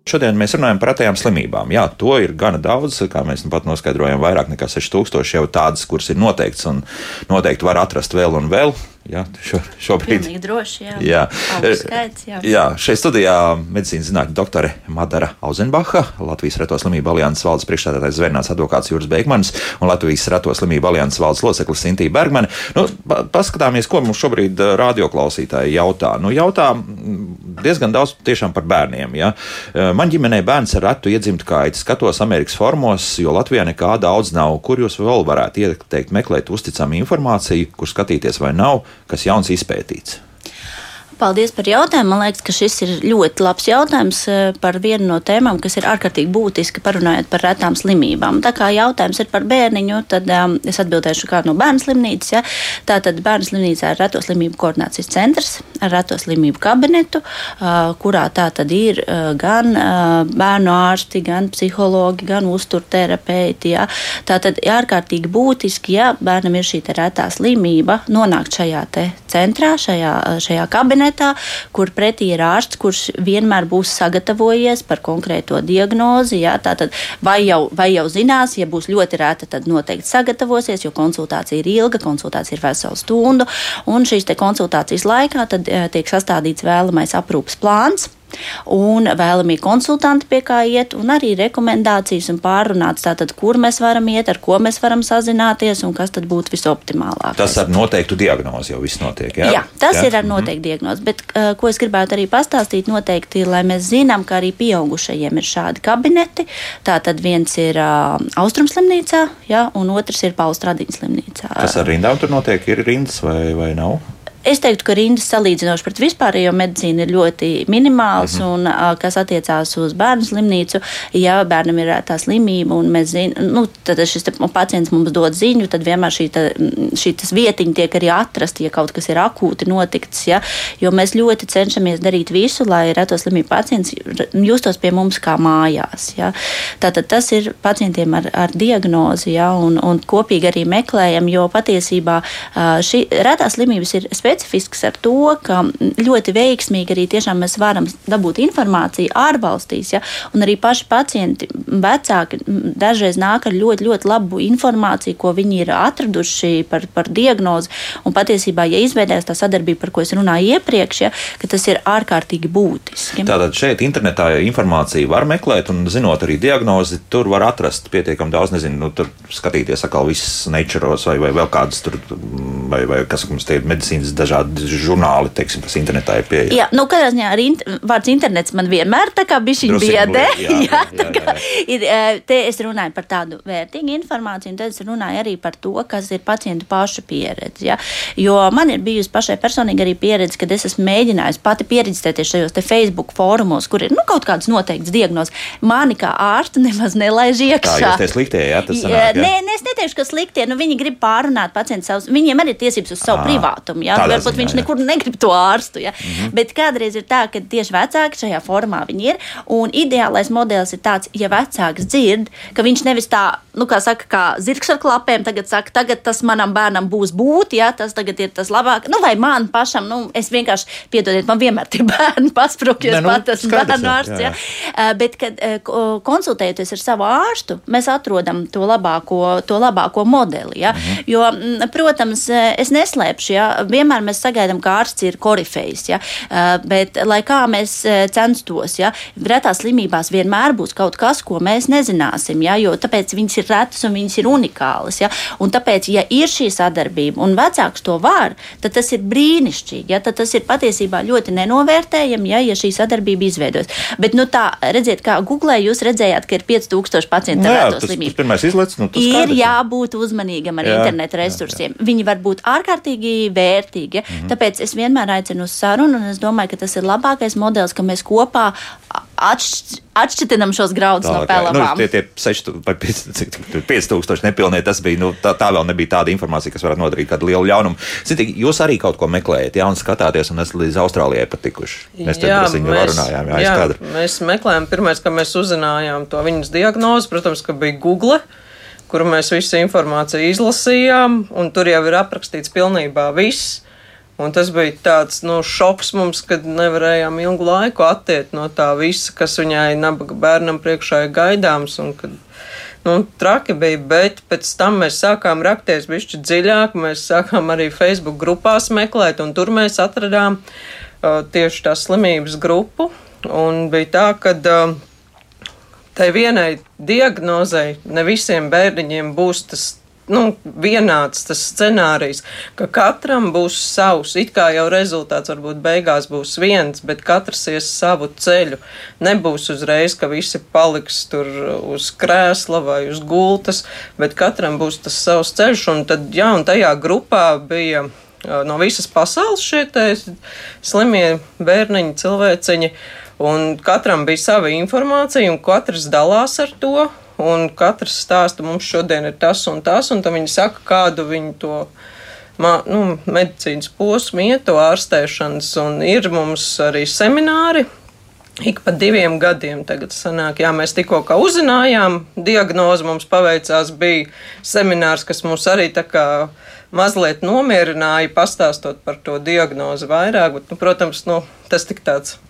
Šodien mēs runājam par retām slimībām. Jā, to ir gana daudz, kā mēs nu pat noskaidrojam, vairāk nekā 6000 jau tādas, kuras ir noteikts un noteikti var atrast vēl un vēl. Jā, šo, šobrīd ir droši. Jā, jā. Skaits, jā. jā šeit studijā medicīnas zinātņu doktore Madara Auzenbacha, Latvijas Reto slimību alianses valdes priekšstādātājs Zvērnāts advokāts Jūras Beigmanis un Latvijas Reto slimību alianses valdes loceklis Sintīna Bergmane. Nu, paskatāmies, ko mums šobrīd radioklausītāji jautā. Nu, jautā diezgan daudz tiešām par bērniem. Ja? Man ģimenē bērns ar retu iedzimtu kaiti, skatos Amerikas formos, jo Latvijā nekā daudz nav. Kur jūs vēl varētu ieteikt meklēt uzticamu informāciju, kur skatīties vai nav? Kas jauns izpētīts. Paldies par jautājumu. Man liekas, ka šis ir ļoti labs jautājums eh, par vienu no tēmām, kas ir ārkārtīgi būtiski parunājot par retām slimībām. Tā kā jautājums ir par bērniņu, tad um, es atbildēšu kā no bērnu slimnīcas. Ja? Tātad bērnu slimnīcā ir reto slimību koordinācijas centrs ar reto slimību kabinetu, uh, kurā tā tad ir uh, gan uh, bērnu ārsti, gan psihologi, gan uzturterapeiti. Ja? Tātad ārkārtīgi būtiski, ja bērnam ir šī retā slimība, nonākt šajā centrā, šajā, šajā kabinetā kur pretī ir ārsts, kurš vienmēr būs sagatavojies par konkrēto diagnozi. Jā, tātad vai jau, vai jau zinās, ja būs ļoti rēta, tad noteikti sagatavosies, jo konsultācija ir ilga, konsultācija ir vesela stundu, un šīs konsultācijas laikā tad, eh, tiek sastādīts vēlamais aprūpas plāns un vēlamie konsultanti, pie kā iet, un arī rekomendācijas un pārunāts, tātad, kur mēs varam iet, ar ko mēs varam sazināties un kas tad būtu visoptimālākais. Tas ar noteiktu diagnozi jau viss notiek. Jā, jā tas jā? ir ar mhm. noteiktu mm -hmm. diagnozi, bet ko es gribētu arī pastāstīt noteikti, lai mēs zinām, ka arī pieaugušajiem ir šādi kabineti. Tātad viens ir uh, Austrumslimnīcā, jā, un otrs ir Pauls Tradiņas slimnīcā. Kas ar rindām tur notiek? Ir rindas vai, vai nav? Es teiktu, ka rindas salīdzinoši pret vispārējo medicīnu ir ļoti minimāls, -hmm. un kas attiecās uz bērnu slimnīcu, ja bērnam ir tā slimība, un mēs zinām, nu, tad šis pacients mums dod ziņu, tad vienmēr šī, ta, šī vietiņa tiek arī atrasta, ja kaut kas ir akūti notikts, ja, jo mēs ļoti cenšamies darīt visu, lai reto slimību pacients justos pie mums kā mājās. Ja. Tātad tas ir pacientiem ar, ar diagnozi, ja, un, un kopīgi arī meklējam, jo patiesībā šī retās slimības ir speciāli specifisks ar to, ka ļoti veiksmīgi arī tiešām mēs varam dabūt informāciju ārvalstīs, ja, un arī paši pacienti, vecāki dažreiz nāk ar ļoti, ļoti labu informāciju, ko viņi ir atraduši par, par diagnozi, un patiesībā, ja izveidēs tā sadarbība, par ko es runāju iepriekš, ja, ka tas ir ārkārtīgi būtiski. Tātad šeit internetā informāciju var meklēt, un zinot arī diagnozi, tur var atrast pietiekami daudz, nezinu, nu, tur skatīties atkal visas naturos vai, vai vēl kādas tur, vai, vai kas mums tie ir medicīnas dažādi dažādi žurnāli, teiksim, kas internetā ir pieejami. Jā, nu, kādā ziņā arī int vārds internets man vienmēr tā kā bišķiņ biedē. Jā, jā, jā, jā. Ir, te es runāju par tādu vērtīgu informāciju, un tad es runāju arī par to, kas ir pacientu pašu pieredze. Ja? Jo man ir bijusi pašai personīgi arī pieredze, kad es esmu mēģinājusi pati pieredzēties šajos Facebook fórumos, kur ir nu, kaut kādas noteiktas diagnozes. Mani kā ārstu nemaz nelaiž iekšā. Tā sliktie, jā, tas sanāk, jā? Nē, nē, es neteikšu, ka sliktie, nu viņi grib pārunāt pacientu savus, viņiem arī ir tiesības uz savu privātumu, jā, varbūt ziņā, viņš jā. nekur negrib to ārstu, jā. Mm -hmm. Bet kādreiz ir tā, ka tieši vecāki šajā formā viņi ir, un ideālais modelis ir tāds, ja vecāks dzird, ka viņš nevis tā, nu kā saka, kā zirgs ar klapēm, tagad saka, tagad tas manam bērnam būs būt, jā, tas tagad ir tas labāk, nu vai man pašam, nu es vienkārši, piedodiet, man vienmēr tie bērni pasprūkļos, nu, pat esmu bērnu ārsts, jā. jā. Uh, bet, kad konsultējoties ar savu ārstu, mēs atrodam to labāko, to labāko modeli. Ja? -hmm. Jo, protams, es neslēpšu, ja? vienmēr mēs sagaidām, ka ārsts ir korifejs. Ja? Bet, lai kā mēs censtos, ja? retās slimībās vienmēr būs kaut kas, ko mēs nezināsim. Ja? Jo tāpēc viņas ir retas un viņas ir unikālas. Ja? Un tāpēc, ja ir šī sadarbība un vecāks to var, tad tas ir brīnišķīgi. Ja? Tad tas ir patiesībā ļoti nenovērtējami, ja, ja šī sadarbība izveidojas. Bet, nu, tā, redziet, kā Google jūs redzējāt, ka ir 5000 pacientu ar reto slimību. Tas, tas izlec, nu, ir skaidrs, jābūt uzmanīgam ar jā, internetu resursiem. Jā, jā. Viņi var būt ārkārtīgi vērtīgi. Mm -hmm. Tāpēc es vienmēr aicinu uz sarunu, un es domāju, ka tas ir labākais modelis, ka mēs kopā atšķiram atšķitinam šos graudus no pelavām. Nu, tie, tie 6 vai 5000 nepilnie, tas bija, nu, tā, tā vēl nebija tāda informācija, kas varētu nodarīt kādu lielu ļaunumu. Ziniet, jūs arī kaut ko meklējat, jā, un skatāties, un esat līdz Austrālijai patikuši. Mēs te druskuļi runājām, jā, jā mēs meklējām, pirmais, ka mēs uzzinājām to viņas diagnozi, protams, ka bija Google kuru mēs visu informāciju izlasījām, un tur jau ir aprakstīts pilnībā viss. Un tas bija tāds nu, šoks mums, kad nevarējām ilgu laiku attiekt no tā visa, kas viņai nabaga bērnam priekšā ir gaidāms. Un, kad, nu, traki bija, bet pēc tam mēs sākām rakties bišķi dziļāk, mēs sākām arī Facebook grupās meklēt, un tur mēs atradām uh, tieši tās slimības grupu. Un bija tā, ka uh, tai vienai diagnozei ne visiem bērniņiem būs tas nu, vienāds tas scenārijs, ka katram būs savs. It kā jau rezultāts varbūt beigās būs viens, bet katrs ies savu ceļu. Nebūs uzreiz, ka visi paliks tur uz krēsla vai uz gultas, bet katram būs tas savs ceļš. Un tad, jā, un tajā grupā bija no visas pasaules šie slimie bērniņi, cilvēciņi. Un katram bija sava informācija, un katrs dalās ar to. Un katrs stāsta, mums šodien ir tas un tas, un tad viņi saka, kādu viņi to mā, nu, medicīnas posmu iet, to ārstēšanas. Un ir mums arī semināri, Ik pa diviem gadiem tagad sanāk, jā, mēs tikko uzzinājām diagnozi, mums paveicās, bija seminārs, kas mūs arī tā kā mazliet nomierināja, pastāstot par to diagnozi vairāk, bet, nu, protams, nu, tas tik tāds,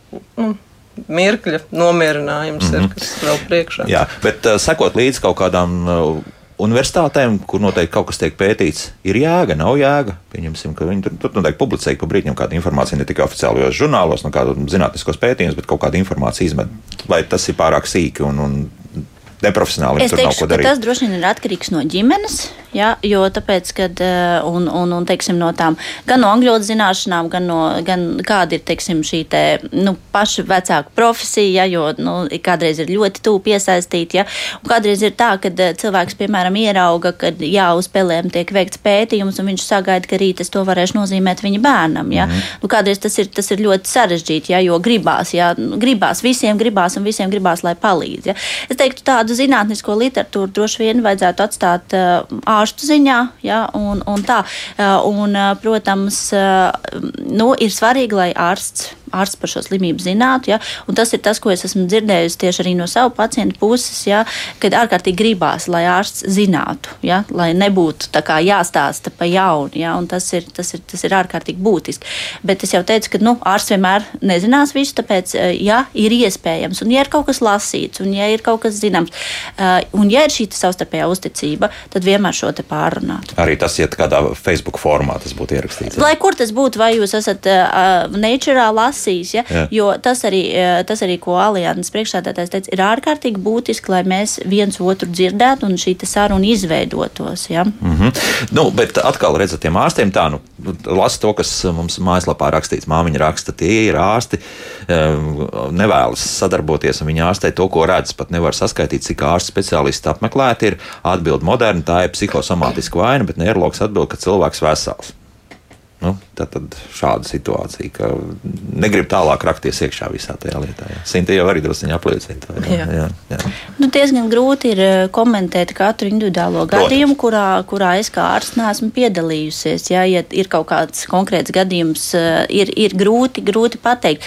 nu, mirkļa nomierinājums mm -hmm. ir, mhm. kas vēl priekšā. Jā, bet uh, sekot līdzi kaut kādām uh, universitātēm, kur noteikti kaut kas tiek pētīts, ir jēga, nav jēga. Pieņemsim, ka viņi tur, tur noteikti publicē pa brīdim kādu informāciju ne tikai oficiālajos žurnālos, no kādu zinātniskos pētījumus, bet kaut kādu informāciju izmet. Vai tas ir pārāk sīki un, un neprofesionāli. Es teikšu, ka tas droši vien ir atkarīgs no ģimenes, ja, jo tāpēc, kad, eh, un, un, un teiksim, no tām gan no angļu zināšanām, gan, no, gan kāda ir teiksim, šī te, nu, paša vecāka profesija, ja, jo nu, kādreiz ir ļoti tuvu piesaistīti. Ja, kādreiz ir tā, ka eh, cilvēks, piemēram, ierauga, ka jā, uz pelēm tiek veikts pētījums, un viņš sagaida, ka rīt es to varēšu nozīmēt viņa bērnam. Ja. Mm. Nu, kādreiz tas ir, tas ir ļoti sarežģīti, ja, jo gribās, ja, gribās, visiem gribās un visiem gribās, lai palīdz. Ja. Es teiktu, tādu tādu zinātnisko literatūru droši vien vajadzētu atstāt ārstu ziņā. Ja, un, un tā, un, protams, nu, ir svarīgi, lai ārsts ārsts par šo slimību zinātu. Ja? Un tas ir tas, ko es esmu dzirdējusi tieši arī no savu pacientu puses, ja? kad ārkārtīgi gribās, lai ārsts zinātu, ja? lai nebūtu jāstāsta pa jaunu. Ja? Un tas ir, tas, ir, tas ir ārkārtīgi būtiski. Bet es jau teicu, ka nu, ārsts vienmēr nezinās visu, tāpēc, eh, ja ir iespējams, un ja ir kaut kas lasīts, un ja ir kaut kas zināms, eh, un ja ir šī savstarpējā uzticība, tad vienmēr šo te pārunāt. Arī tas iet kādā Facebook formā, tas būtu ierakstīts. Lai kur tas būtu, vai jūs esat uh, Nature lasījis, prasīs. Ja? Jā. Jo tas arī, tas arī, ko Alianses priekšstādātājs teica, ir ārkārtīgi būtiski, lai mēs viens otru dzirdētu un šī saruna izveidotos. Ja? Mm -hmm. nu, bet atkal redzat, tiem ārstiem tā, nu, lasa to, kas mums mājaslapā rakstīts. Māmiņa raksta, tie ir ārsti, nevēlas sadarboties, un viņi ārstē to, ko redz. Pat nevar saskaitīt, cik ārstu speciālisti apmeklēti ir. Atbild moderni, tā ir psihosomātiska vaina, bet neiroloģis atbild, ka cilvēks vesels. Nu, tad, tad šāda situācija, ka negrib tālāk rakties iekšā visā tajā lietā. Sinti jau arī druskuļi apliecina to. Jā, jā. Jā, jā. Nu, diezgan grūti ir eh, komentēt katru individuālo Protams. gadījumu, kurā, kurā es kā ārsts neesmu piedalījusies. Jā, ja ir kaut kāds konkrēts gadījums, eh, ir, ir grūti, grūti pateikt.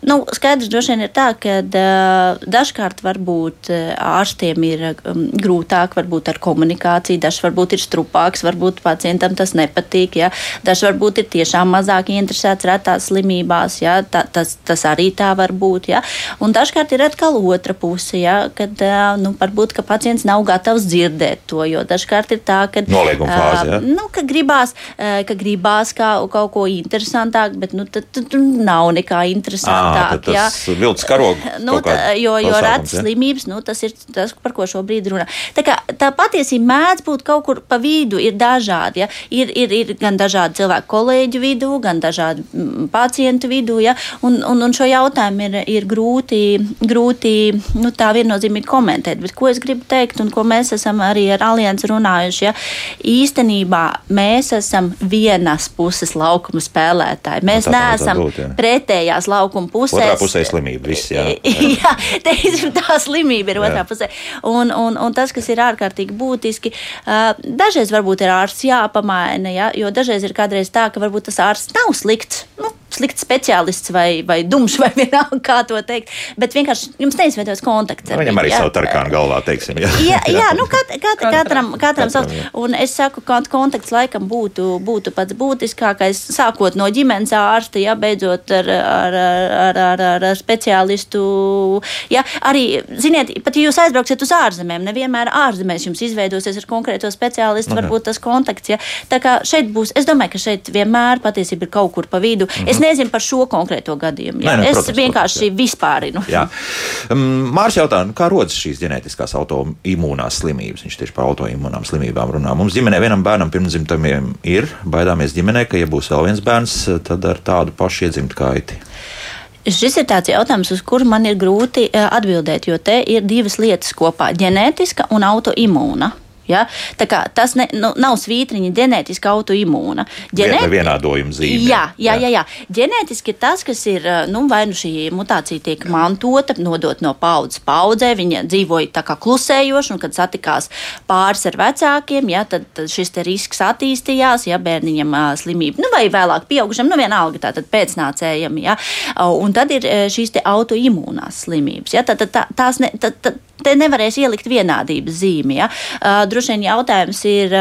Nu, skaidrs droši vien ir tā, ka uh, dažkārt varbūt uh, ārstiem ir um, grūtāk varbūt ar komunikāciju, dažs varbūt ir strupāks, varbūt pacientam tas nepatīk, ja? dažs varbūt ir tiešām mazāk interesēts retās slimībās, ja? tā, tas, tas arī tā var būt. Ja? Un dažkārt ir atkal otra puse, ja? kad uh, nu, varbūt ka pacients nav gatavs dzirdēt to, jo dažkārt ir tā, ka, fāze, ja? nu, ka gribās, ka gribās kā, kaut ko interesantāk, bet nu, tad, tad nav nekā interesantāk. Tā, tas vilts karogs. Nu, tā, jo jo redzes ja? slimības, nu, tas ir tas, par ko šobrīd runā. Tā, kā, tā patiesība mēdz būt kaut kur pa vidu, ir dažādi. Ja? Ir, ir, ir gan dažādi cilvēku kolēģu vidū, gan dažādi mm, pacientu vidū. Ja? Un, un, un šo jautājumu ir, ir grūti, grūti nu, tā viennozīmīgi komentēt. Bet ko es gribu teikt, un ko mēs esam arī ar Alianci runājuši, ja? īstenībā mēs esam vienas puses laukuma spēlētāji. Mēs nu, neesam būt, ja. pretējās laukuma pusē. Otrā pusē slimība. Viss, jā, jā. teiksim, tā slimība ir otrā jā. pusē. Un, un, un tas, kas ir ārkārtīgi būtiski, dažreiz varbūt ir ārsts jāpamaina, ja, jo dažreiz ir kādreiz tā, ka varbūt tas ārsts nav slikts. Nu, slikts speciālists vai, vai dumšs, vai vienalga, kā to teikt. Bet vienkārši jums neizveidojas kontakts. Nu, viņam arī jā. savu tarkānu galvā, teiksim. Jā, jā, jā nu kat, kat, katram, katram savs. Un es saku, ka kontakts laikam būtu, būtu pats būtiskākais, sākot no ģimenes ārsta, ja beidzot ar, ar, ar, ar, ar speciālistu. Ja, arī, ziniet, pat ja jūs aizbrauksiet uz ārzemēm, nevienmēr ārzemēs jums izveidosies ar konkrēto speciālistu, nu, varbūt tas kontakts. Ja. Tā kā šeit būs, es domāju, ka šeit vienmēr patiesībā ir kaut kur pa vidu. Mm -hmm. Es nezinu par šo konkrēto gadījumu. Nē, nē, es protams, vienkārši vispārinu. Um, Mārcis jautā, nu, kā rodas šīs ģenētiskās autoimūnās slimības? Viņš tieši par autoimūnām slimībām runā. Mums ģimenē vienam bērnam pirmzimtamiem ir, baidāmies ģimenē, ka, ja būs vēl viens bērns, tad ar tādu pašu iedzimt kaiti. Šis ir tāds jautājums, uz kuru man ir grūti eh, atbildēt, jo te ir divas lietas kopā - ģenētiska un autoimūna. Ja? Tas ne, nu, nav svītriņa ģenētiski autoimūna. Ģenēt... Vienādojuma zīme. Jā, jā, jā, jā. Ģenētiski tas, kas ir, nu, vai nu šī mutācija tiek mantota, nodot no paudzes paudzē, viņa dzīvoja tā kā klusējoši, un kad satikās pāris ar vecākiem, ja, tad, tad šis risks attīstījās, ja bērniņam uh, slimība, nu, vai vēlāk pieaugušam, nu, vienalga tātad pēcnācējam, ja, un tad ir šīs te autoimūnās slimības, ja, tad, tad tā, tās ne, tad, tad, te nevarēs ielikt vienādības zīmi. Ja? Uh, droši vien jautājums ir,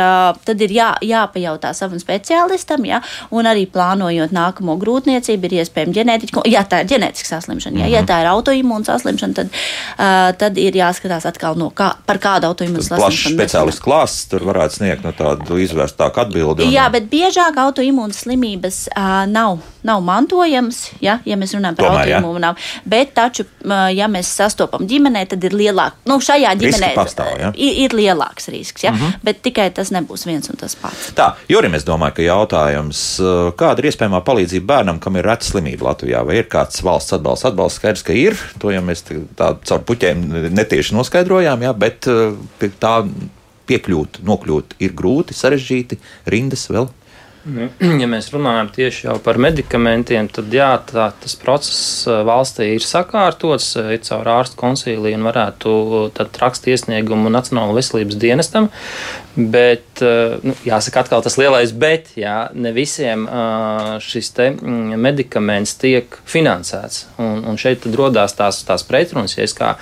tad ir jā, jāpajautā savam speciālistam, ja? un arī plānojot nākamo grūtniecību, ir iespējama ģenētiska, ja tā ir ģenētiska saslimšana, ja, ja tā ir autoimūna saslimšana, tad, uh, tad ir jāskatās atkal no kā, par kādu autoimūnu saslimšanu. Plašs speciālistu klāsts tur varētu sniegt no tādu izvērstāku atbildi. Jā, bet biežāk autoimūnas slimības uh, nav, nav mantojams, ja, ja mēs runājam par autoimūnām, bet taču, ja mēs sastopam ģimenē, tad ir lielāka lielāk, nu, šajā ģimenē pastāv, ja? ir, ir lielāks risks, ja? mm -hmm. bet tikai tas nebūs viens un tas pats. Tā, Jurim, es domāju, ka jautājums, uh, kāda ir iespējamā palīdzība bērnam, kam ir reta slimība Latvijā, vai ir kāds valsts atbalsts? Atbalsts skaidrs, ka ir, to jau mēs tā caur puķiem netieši noskaidrojām, ja? bet uh, tā piekļūt, nokļūt ir grūti, sarežģīti, rindas vēl. Nu, ja mēs runājam tieši par medikamentiem, tad jā, tā, tas process valstī ir sakārtots, ir caur ārstu konsīliju un varētu rakstīt iesniegumu Nacionālajai veselības dienestam. Bet, uh, nu, jāsaka, atkal tas lielais bet, jā, ne visiem šis mm, medikaments tiek finansēts. Un, un šeit radās tās, tās pretrunas. Ja es kā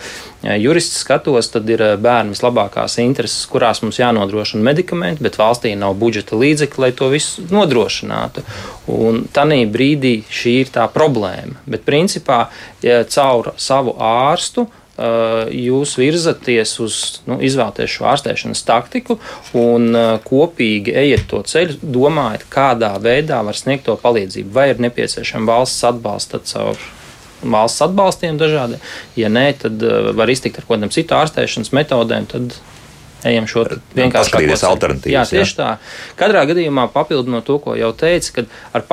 jurists skatos, tad ir bērnu vislabākās intereses, kurās mums jānodrošina medikamenti, bet valstī nav budžeta līdzekļi, lai to visu nodrošinātu. Un tādā brīdī šī ir tā problēma. Bet principā ja caur savu ārstu jūs virzaties uz nu, izvēlēties šo ārstēšanas taktiku un uh, kopīgi ejiet to ceļu, domājat, kādā veidā var sniegt to palīdzību. Vai ir nepieciešama valsts atbalsta caur valsts atbalstiem dažādiem. Ja nē, tad uh, var iztikt ar kaut kādām citu ārstēšanas metodēm. Tad ejam šo vienkāršāko alternatīvu. Jā, tieši jā. tā. Katrā gadījumā papildinot to, ko jau teicu, kad ar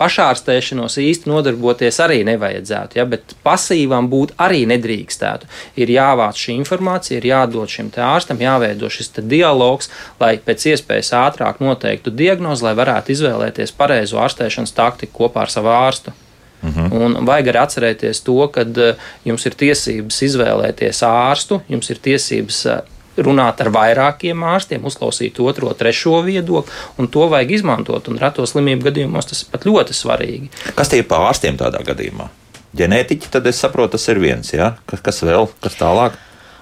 pašārstēšanos īsti nodarboties arī nevajadzētu, ja, bet pasīvam būt arī nedrīkstētu. Ir jāvāc šī informācija, ir jādod šim ārstam, jāveido šis dialogs, lai pēc iespējas ātrāk noteiktu diagnozi, lai varētu izvēlēties pareizo ārstēšanas taktiku kopā ar savu ārstu. Mhm. -huh. Un vajag arī atcerēties to, ka uh, jums ir tiesības izvēlēties ārstu, jums ir tiesības uh, runāt ar vairākiem ārstiem, uzklausīt otro, trešo viedokli, un to vajag izmantot. Un reto slimību gadījumos tas ir pat ļoti svarīgi. Kas tie ir pa ārstiem tādā gadījumā? Ģenētiķi, tad es saprotu, tas ir viens, ja? kas, kas vēl, kas tālāk?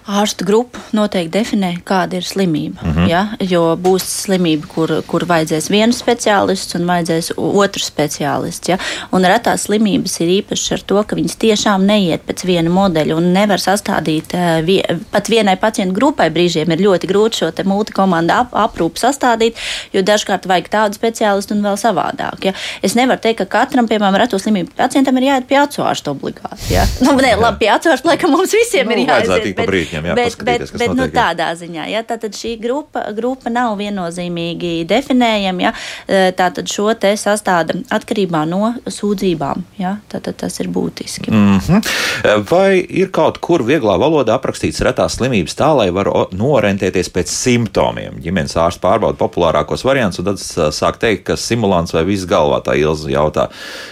Ārstu grupa noteikti definē, kāda ir slimība. Mm -hmm. ja? Jo būs slimība, kur, kur vajadzēs vienu speciālistu un vajadzēs otru speciālistu. Ja? Un retās slimības ir īpašas ar to, ka viņas tiešām neiet pēc viena modeļa un nevar sastādīt uh, vie, pat vienai pacientu grupai. Brīžiem ir ļoti grūti šo multikomandu ap, aprūpu sastādīt, jo dažkārt vajag tādu speciālistu un vēl savādāk. Ja? Es nevaru teikt, ka katram, piemēram, reto slimību pacientam ir jāiet pie acu ārsta obligāti. Ja? Nu, nē, labi, pie acu ārsta laikam mums visiem nu, ir jāiet. Bet, viņam jāpaskatās. Bet, bet, bet nu, tādā ziņā, ja tātad šī grupa, grupa nav viennozīmīgi definējama, ja e, tātad šo te sastāda atkarībā no sūdzībām. Ja, tātad tas ir būtiski. Mm -hmm. Vai ir kaut kur vieglā valodā aprakstīts retās slimības tā, lai var norentēties pēc simptomiem? Ģimenes ārsts pārbauda populārākos variantus, un tad sāk teikt, ka simulants vai viss galvā tā ilza jautā.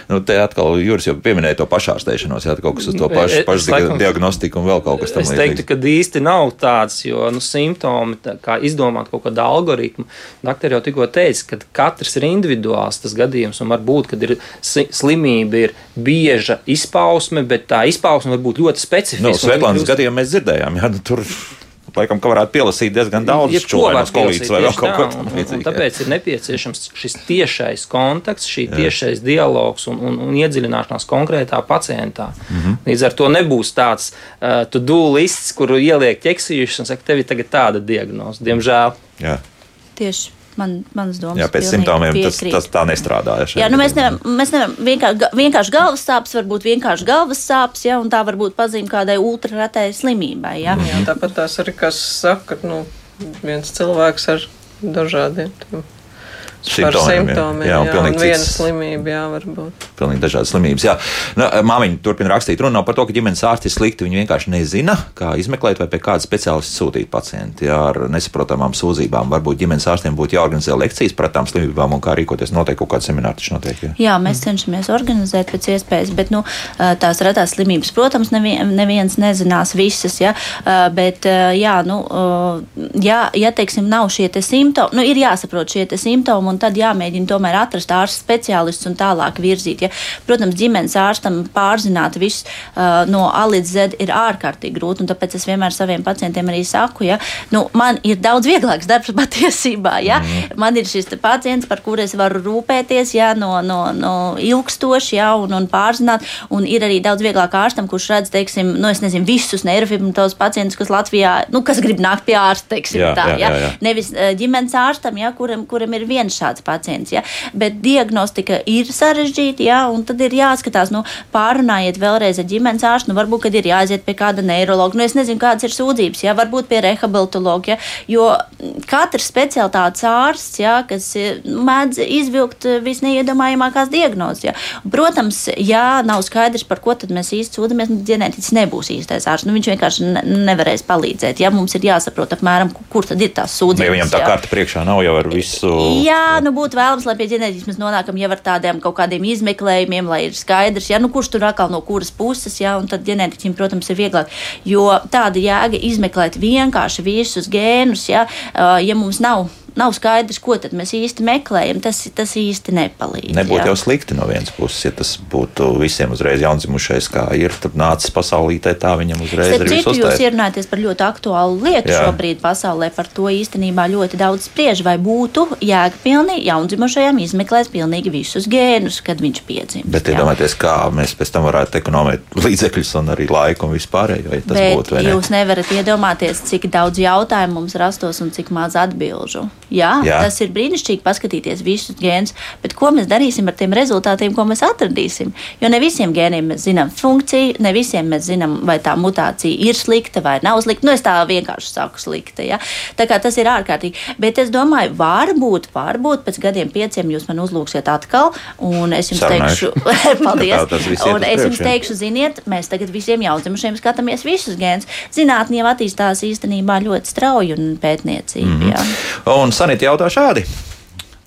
Nu, te atkal Juris jau pieminēja to pašārstēšanos, ja kaut kas uz to pašu, pašu diagnostiku un vēl kaut kas teiktu, ka īsti nav tāds, jo nu, simptomi, tā kā izdomāt kaut kādu algoritmu. Doktori jau tikko teica, ka katrs ir individuāls tas gadījums, un varbūt, kad ir slimība, ir bieža izpausme, bet tā izpausme var būt ļoti specifiska. No, Svetlānas gadījumā mēs dzirdējām, ja, nu, tur laikam, ka varētu pielasīt diezgan daudz čūlas kolītes vai vēl kaut ko tādu. Tāpēc ir nepieciešams šis tiešais kontakts, šī Jā. tiešais dialogs un, un, un iedziļināšanās konkrētā pacientā. Mm -hmm. Līdz ar to nebūs tāds uh, to do lists, kuru ieliek ķeksījušas un saka, tev ir tagad tāda diagnoze. Diemžēl. Jā. Tieši man, manas domas. Jā, pēc simptomiem tas, tas tā nestrādā. Ja jā, nu mēs nevaram, mēs nevaram vienkārši, vienkārši galvas sāpes, varbūt vienkārši galvas sāpes, ja, un tā var būt pazīme kādai ultraretai slimībai. Ja. Jā, tāpat tās arī, kas saka, nu, viens cilvēks ar dažādiem. Tiem simptomiem. simptomiem jā, jā, jā un viena slimība, jā, varbūt. Pilnīgi dažādas slimības. Jā. Nu, māmiņa turpina rakstīt, runā par to, ka ģimenes ārsti slikti. Viņi vienkārši nezina, kā izmeklēt vai pie kāda speciālista sūtīt pacientu jā, ar nesaprotamām sūdzībām. Varbūt ģimenes ārstiem būtu jāorganizē lekcijas par tām slimībām un kā rīkoties. Noteikti kaut kāda semināra taču notiek. Jā, jā mēs cenšamies organizēt pēc iespējas, bet nu, tās retās slimības, protams, nevien, neviens nezinās visas, ja, bet jā, nu, jā, ja teiksim, nav šie te simptomi, nu, ir jāsaprot šie simptomi un tad jāmēģina tomēr atrast ārsta speciālistus un tālāk virzīt. Ja? Protams, ģimenes ārstam pārzināt visu uh, no A līdz Z ir ārkārtīgi grūti, un tāpēc es vienmēr saviem pacientiem arī saku, ja nu, man ir daudz vieglāks darbs patiesībā. Ja? Mm. Man ir šis pacients, par kuru es varu rūpēties ja? no, no, no ilgstoši ja? un, un pārzināt, un ir arī daudz vieglāk ārstam, kurš redz, teiksim, nu, nezinu, visus neirofibromatozus pacientus, kas Latvijā, nu, kas grib nākt pie ārsta, teiksim, jā, tā, jā, jā, jā. nevis uh, ģimenes ārstam, ja? kuram, kuram ir viens šāds pacients. Ja? Bet diagnostika ir sarežģīta, ja? un tad ir jāskatās, nu, pārunājiet vēlreiz ar ģimenes ārstu. Nu, varbūt, kad ir jāaiziet pie kāda neiroloģa, nu, es nezinu, kādas ir sūdzības, ja? varbūt pie rehabilitologa. Ja? Jo katrs specialitātes ārsts, ja? kas nu, mēdz izvilkt visneiedomājamākās diagnozes. Ja? Protams, ja nav skaidrs, par ko mēs īsti sūdzamies, tad ģenētiķis nebūs īstais ārsts. Nu, viņš vienkārši nevarēs palīdzēt. Ja? Mums ir jāsaprot apmēram, kur tad ir tās sūdzības. Ja viņam tā karta priekšā nav jau ar visu. Jā, nu būtu vēlams, lai pie ģenētikas mēs nonākam jau ar tādiem kaut kādiem izmeklējumiem, lai ir skaidrs, ja, nu, kurš tur atkal no kuras puses, ja, un tad ģenētiķim, protams, ir vieglāk. Jo tāda jēga izmeklēt vienkārši visus gēnus, ja, ja mums nav nav skaidrs, ko mēs īsti meklējam. Tas, tas īsti nepalīdz. Nebūtu jā. jau slikti no vienas puses, ja tas būtu visiem uzreiz jaundzimušais, kā ir. Tad nācis pasaulītē, tā viņam uzreiz ir. Citu jūs ierunājaties par ļoti aktuālu lietu jā. šobrīd pasaulē. Par to īstenībā ļoti daudz spriež, vai būtu jēgpilni jaundzimušajam izmeklēt pilnīgi visus gēnus, kad viņš piedzimst. Bet iedomājieties, kā mēs pēc tam varētu ekonomēt līdzekļus un arī laiku un vispārējo. Ja Bet būtu, ne? jūs nevarat iedomāties, cik daudz jautājumu mums rastos un cik maz atbilžu. Jā, Jā. tas ir brīnišķīgi paskatīties visus gēnus, bet ko mēs darīsim ar tiem rezultātiem, ko mēs atradīsim? Jo ne visiem gēniem mēs zinām funkciju, ne visiem mēs zinām, vai tā mutācija ir slikta vai nav slikta. Nu, es tā vienkārši saku slikta. Ja? Tā kā tas ir ārkārtīgi. Bet es domāju, varbūt, varbūt pēc gadiem pieciem jūs man uzlūksiet atkal, un es jums Sarunājuši. teikšu, paldies. un es jums teikšu, ziniet, mēs tagad visiem jaundzimušiem skatāmies visus gēnus. Zinātnē jau attīstās īstenībā ļoti strauji un pētniecīgi. Mm -hmm. Sanita jautā šādi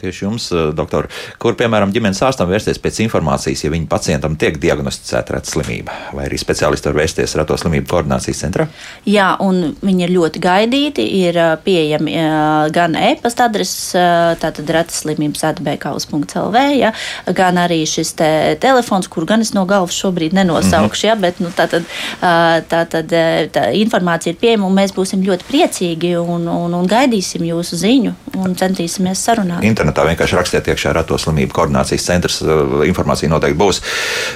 tieši jums, eh, doktor, kur, piemēram, ģimenes ārstam vērsties pēc informācijas, ja viņa pacientam tiek diagnosticēta reta slimība, vai arī speciālisti var vērsties reto slimību koordinācijas centrā? Jā, un viņi ir ļoti gaidīti, ir eh, pieejami eh, gan e-pasta adreses, tātad retas slimības atbēkaus.lv, ja, gan arī šis te telefons, kur gan es no galvas šobrīd nenosaukšu, mm -hmm. ja, bet nu, tātad, tātad tā informācija ir pieejama, un mēs būsim ļoti priecīgi un, un, un gaidīsim jūsu ziņu un centīsimies sarunāt. Internet internetā vienkārši rakstiet iekšā Rato slimību koordinācijas centrs. Eh, informācija noteikti būs.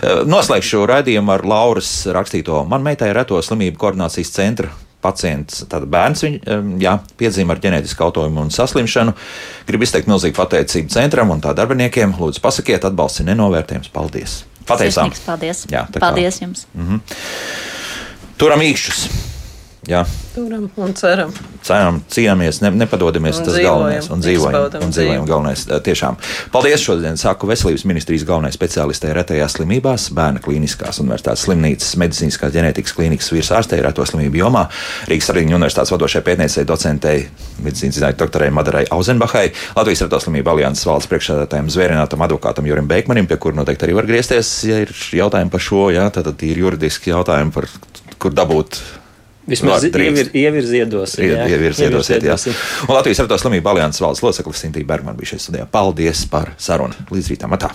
Eh, noslēgšu raidījumu ar Lauras rakstīto. Man meitai ir Rato slimību koordinācijas centra pacients, tāda bērns, viņ, jā, piedzīvo ar ģenētisku kautojumu un saslimšanu. Gribu izteikt milzīgu pateicību centram un tā darbiniekiem. Lūdzu, pasakiet, atbalsts ir nenovērtējams. Paldies! Pateicām! Paldies! Jā, paldies kā. jums! Mm -hmm. Turam īkšķus! Jā. Turam un ceram. Ceram, cīnāmies, ne, nepadodamies. Un tas dzīvojam, galvenais. Un dzīvojam, un dzīvojam galvenais. Tiešām. Paldies šodien, saku veselības ministrijas galvenais speciālistē retajās slimībās, bērna klīniskās universitātes slimnīcas, medicīniskās ģenētikas klīnikas virsārstē reto slimību jomā, Rīgas Rīgas universitātes vadošajai pētniecei docentei, medicīnas zinātņu doktorai Madarai Auzenbachai, Latvijas reto slimību alianses valdes priekšsēdētājiem zvērinātam advokātam Jurim Beikmanim, pie kura noteikti arī var griezties, ja ir jautājumi par šo, jā, tad ir juridiski jautājumi par kur dabūt Vismaz ievir, ievirziedosim. Jā, ievirziedosim. Jā. Un Latvijas Reto slimību alianses valdes loceklis Sintīna Bergman bija šeit studijā. Paldies par sarunu. Līdz rītam! Atā.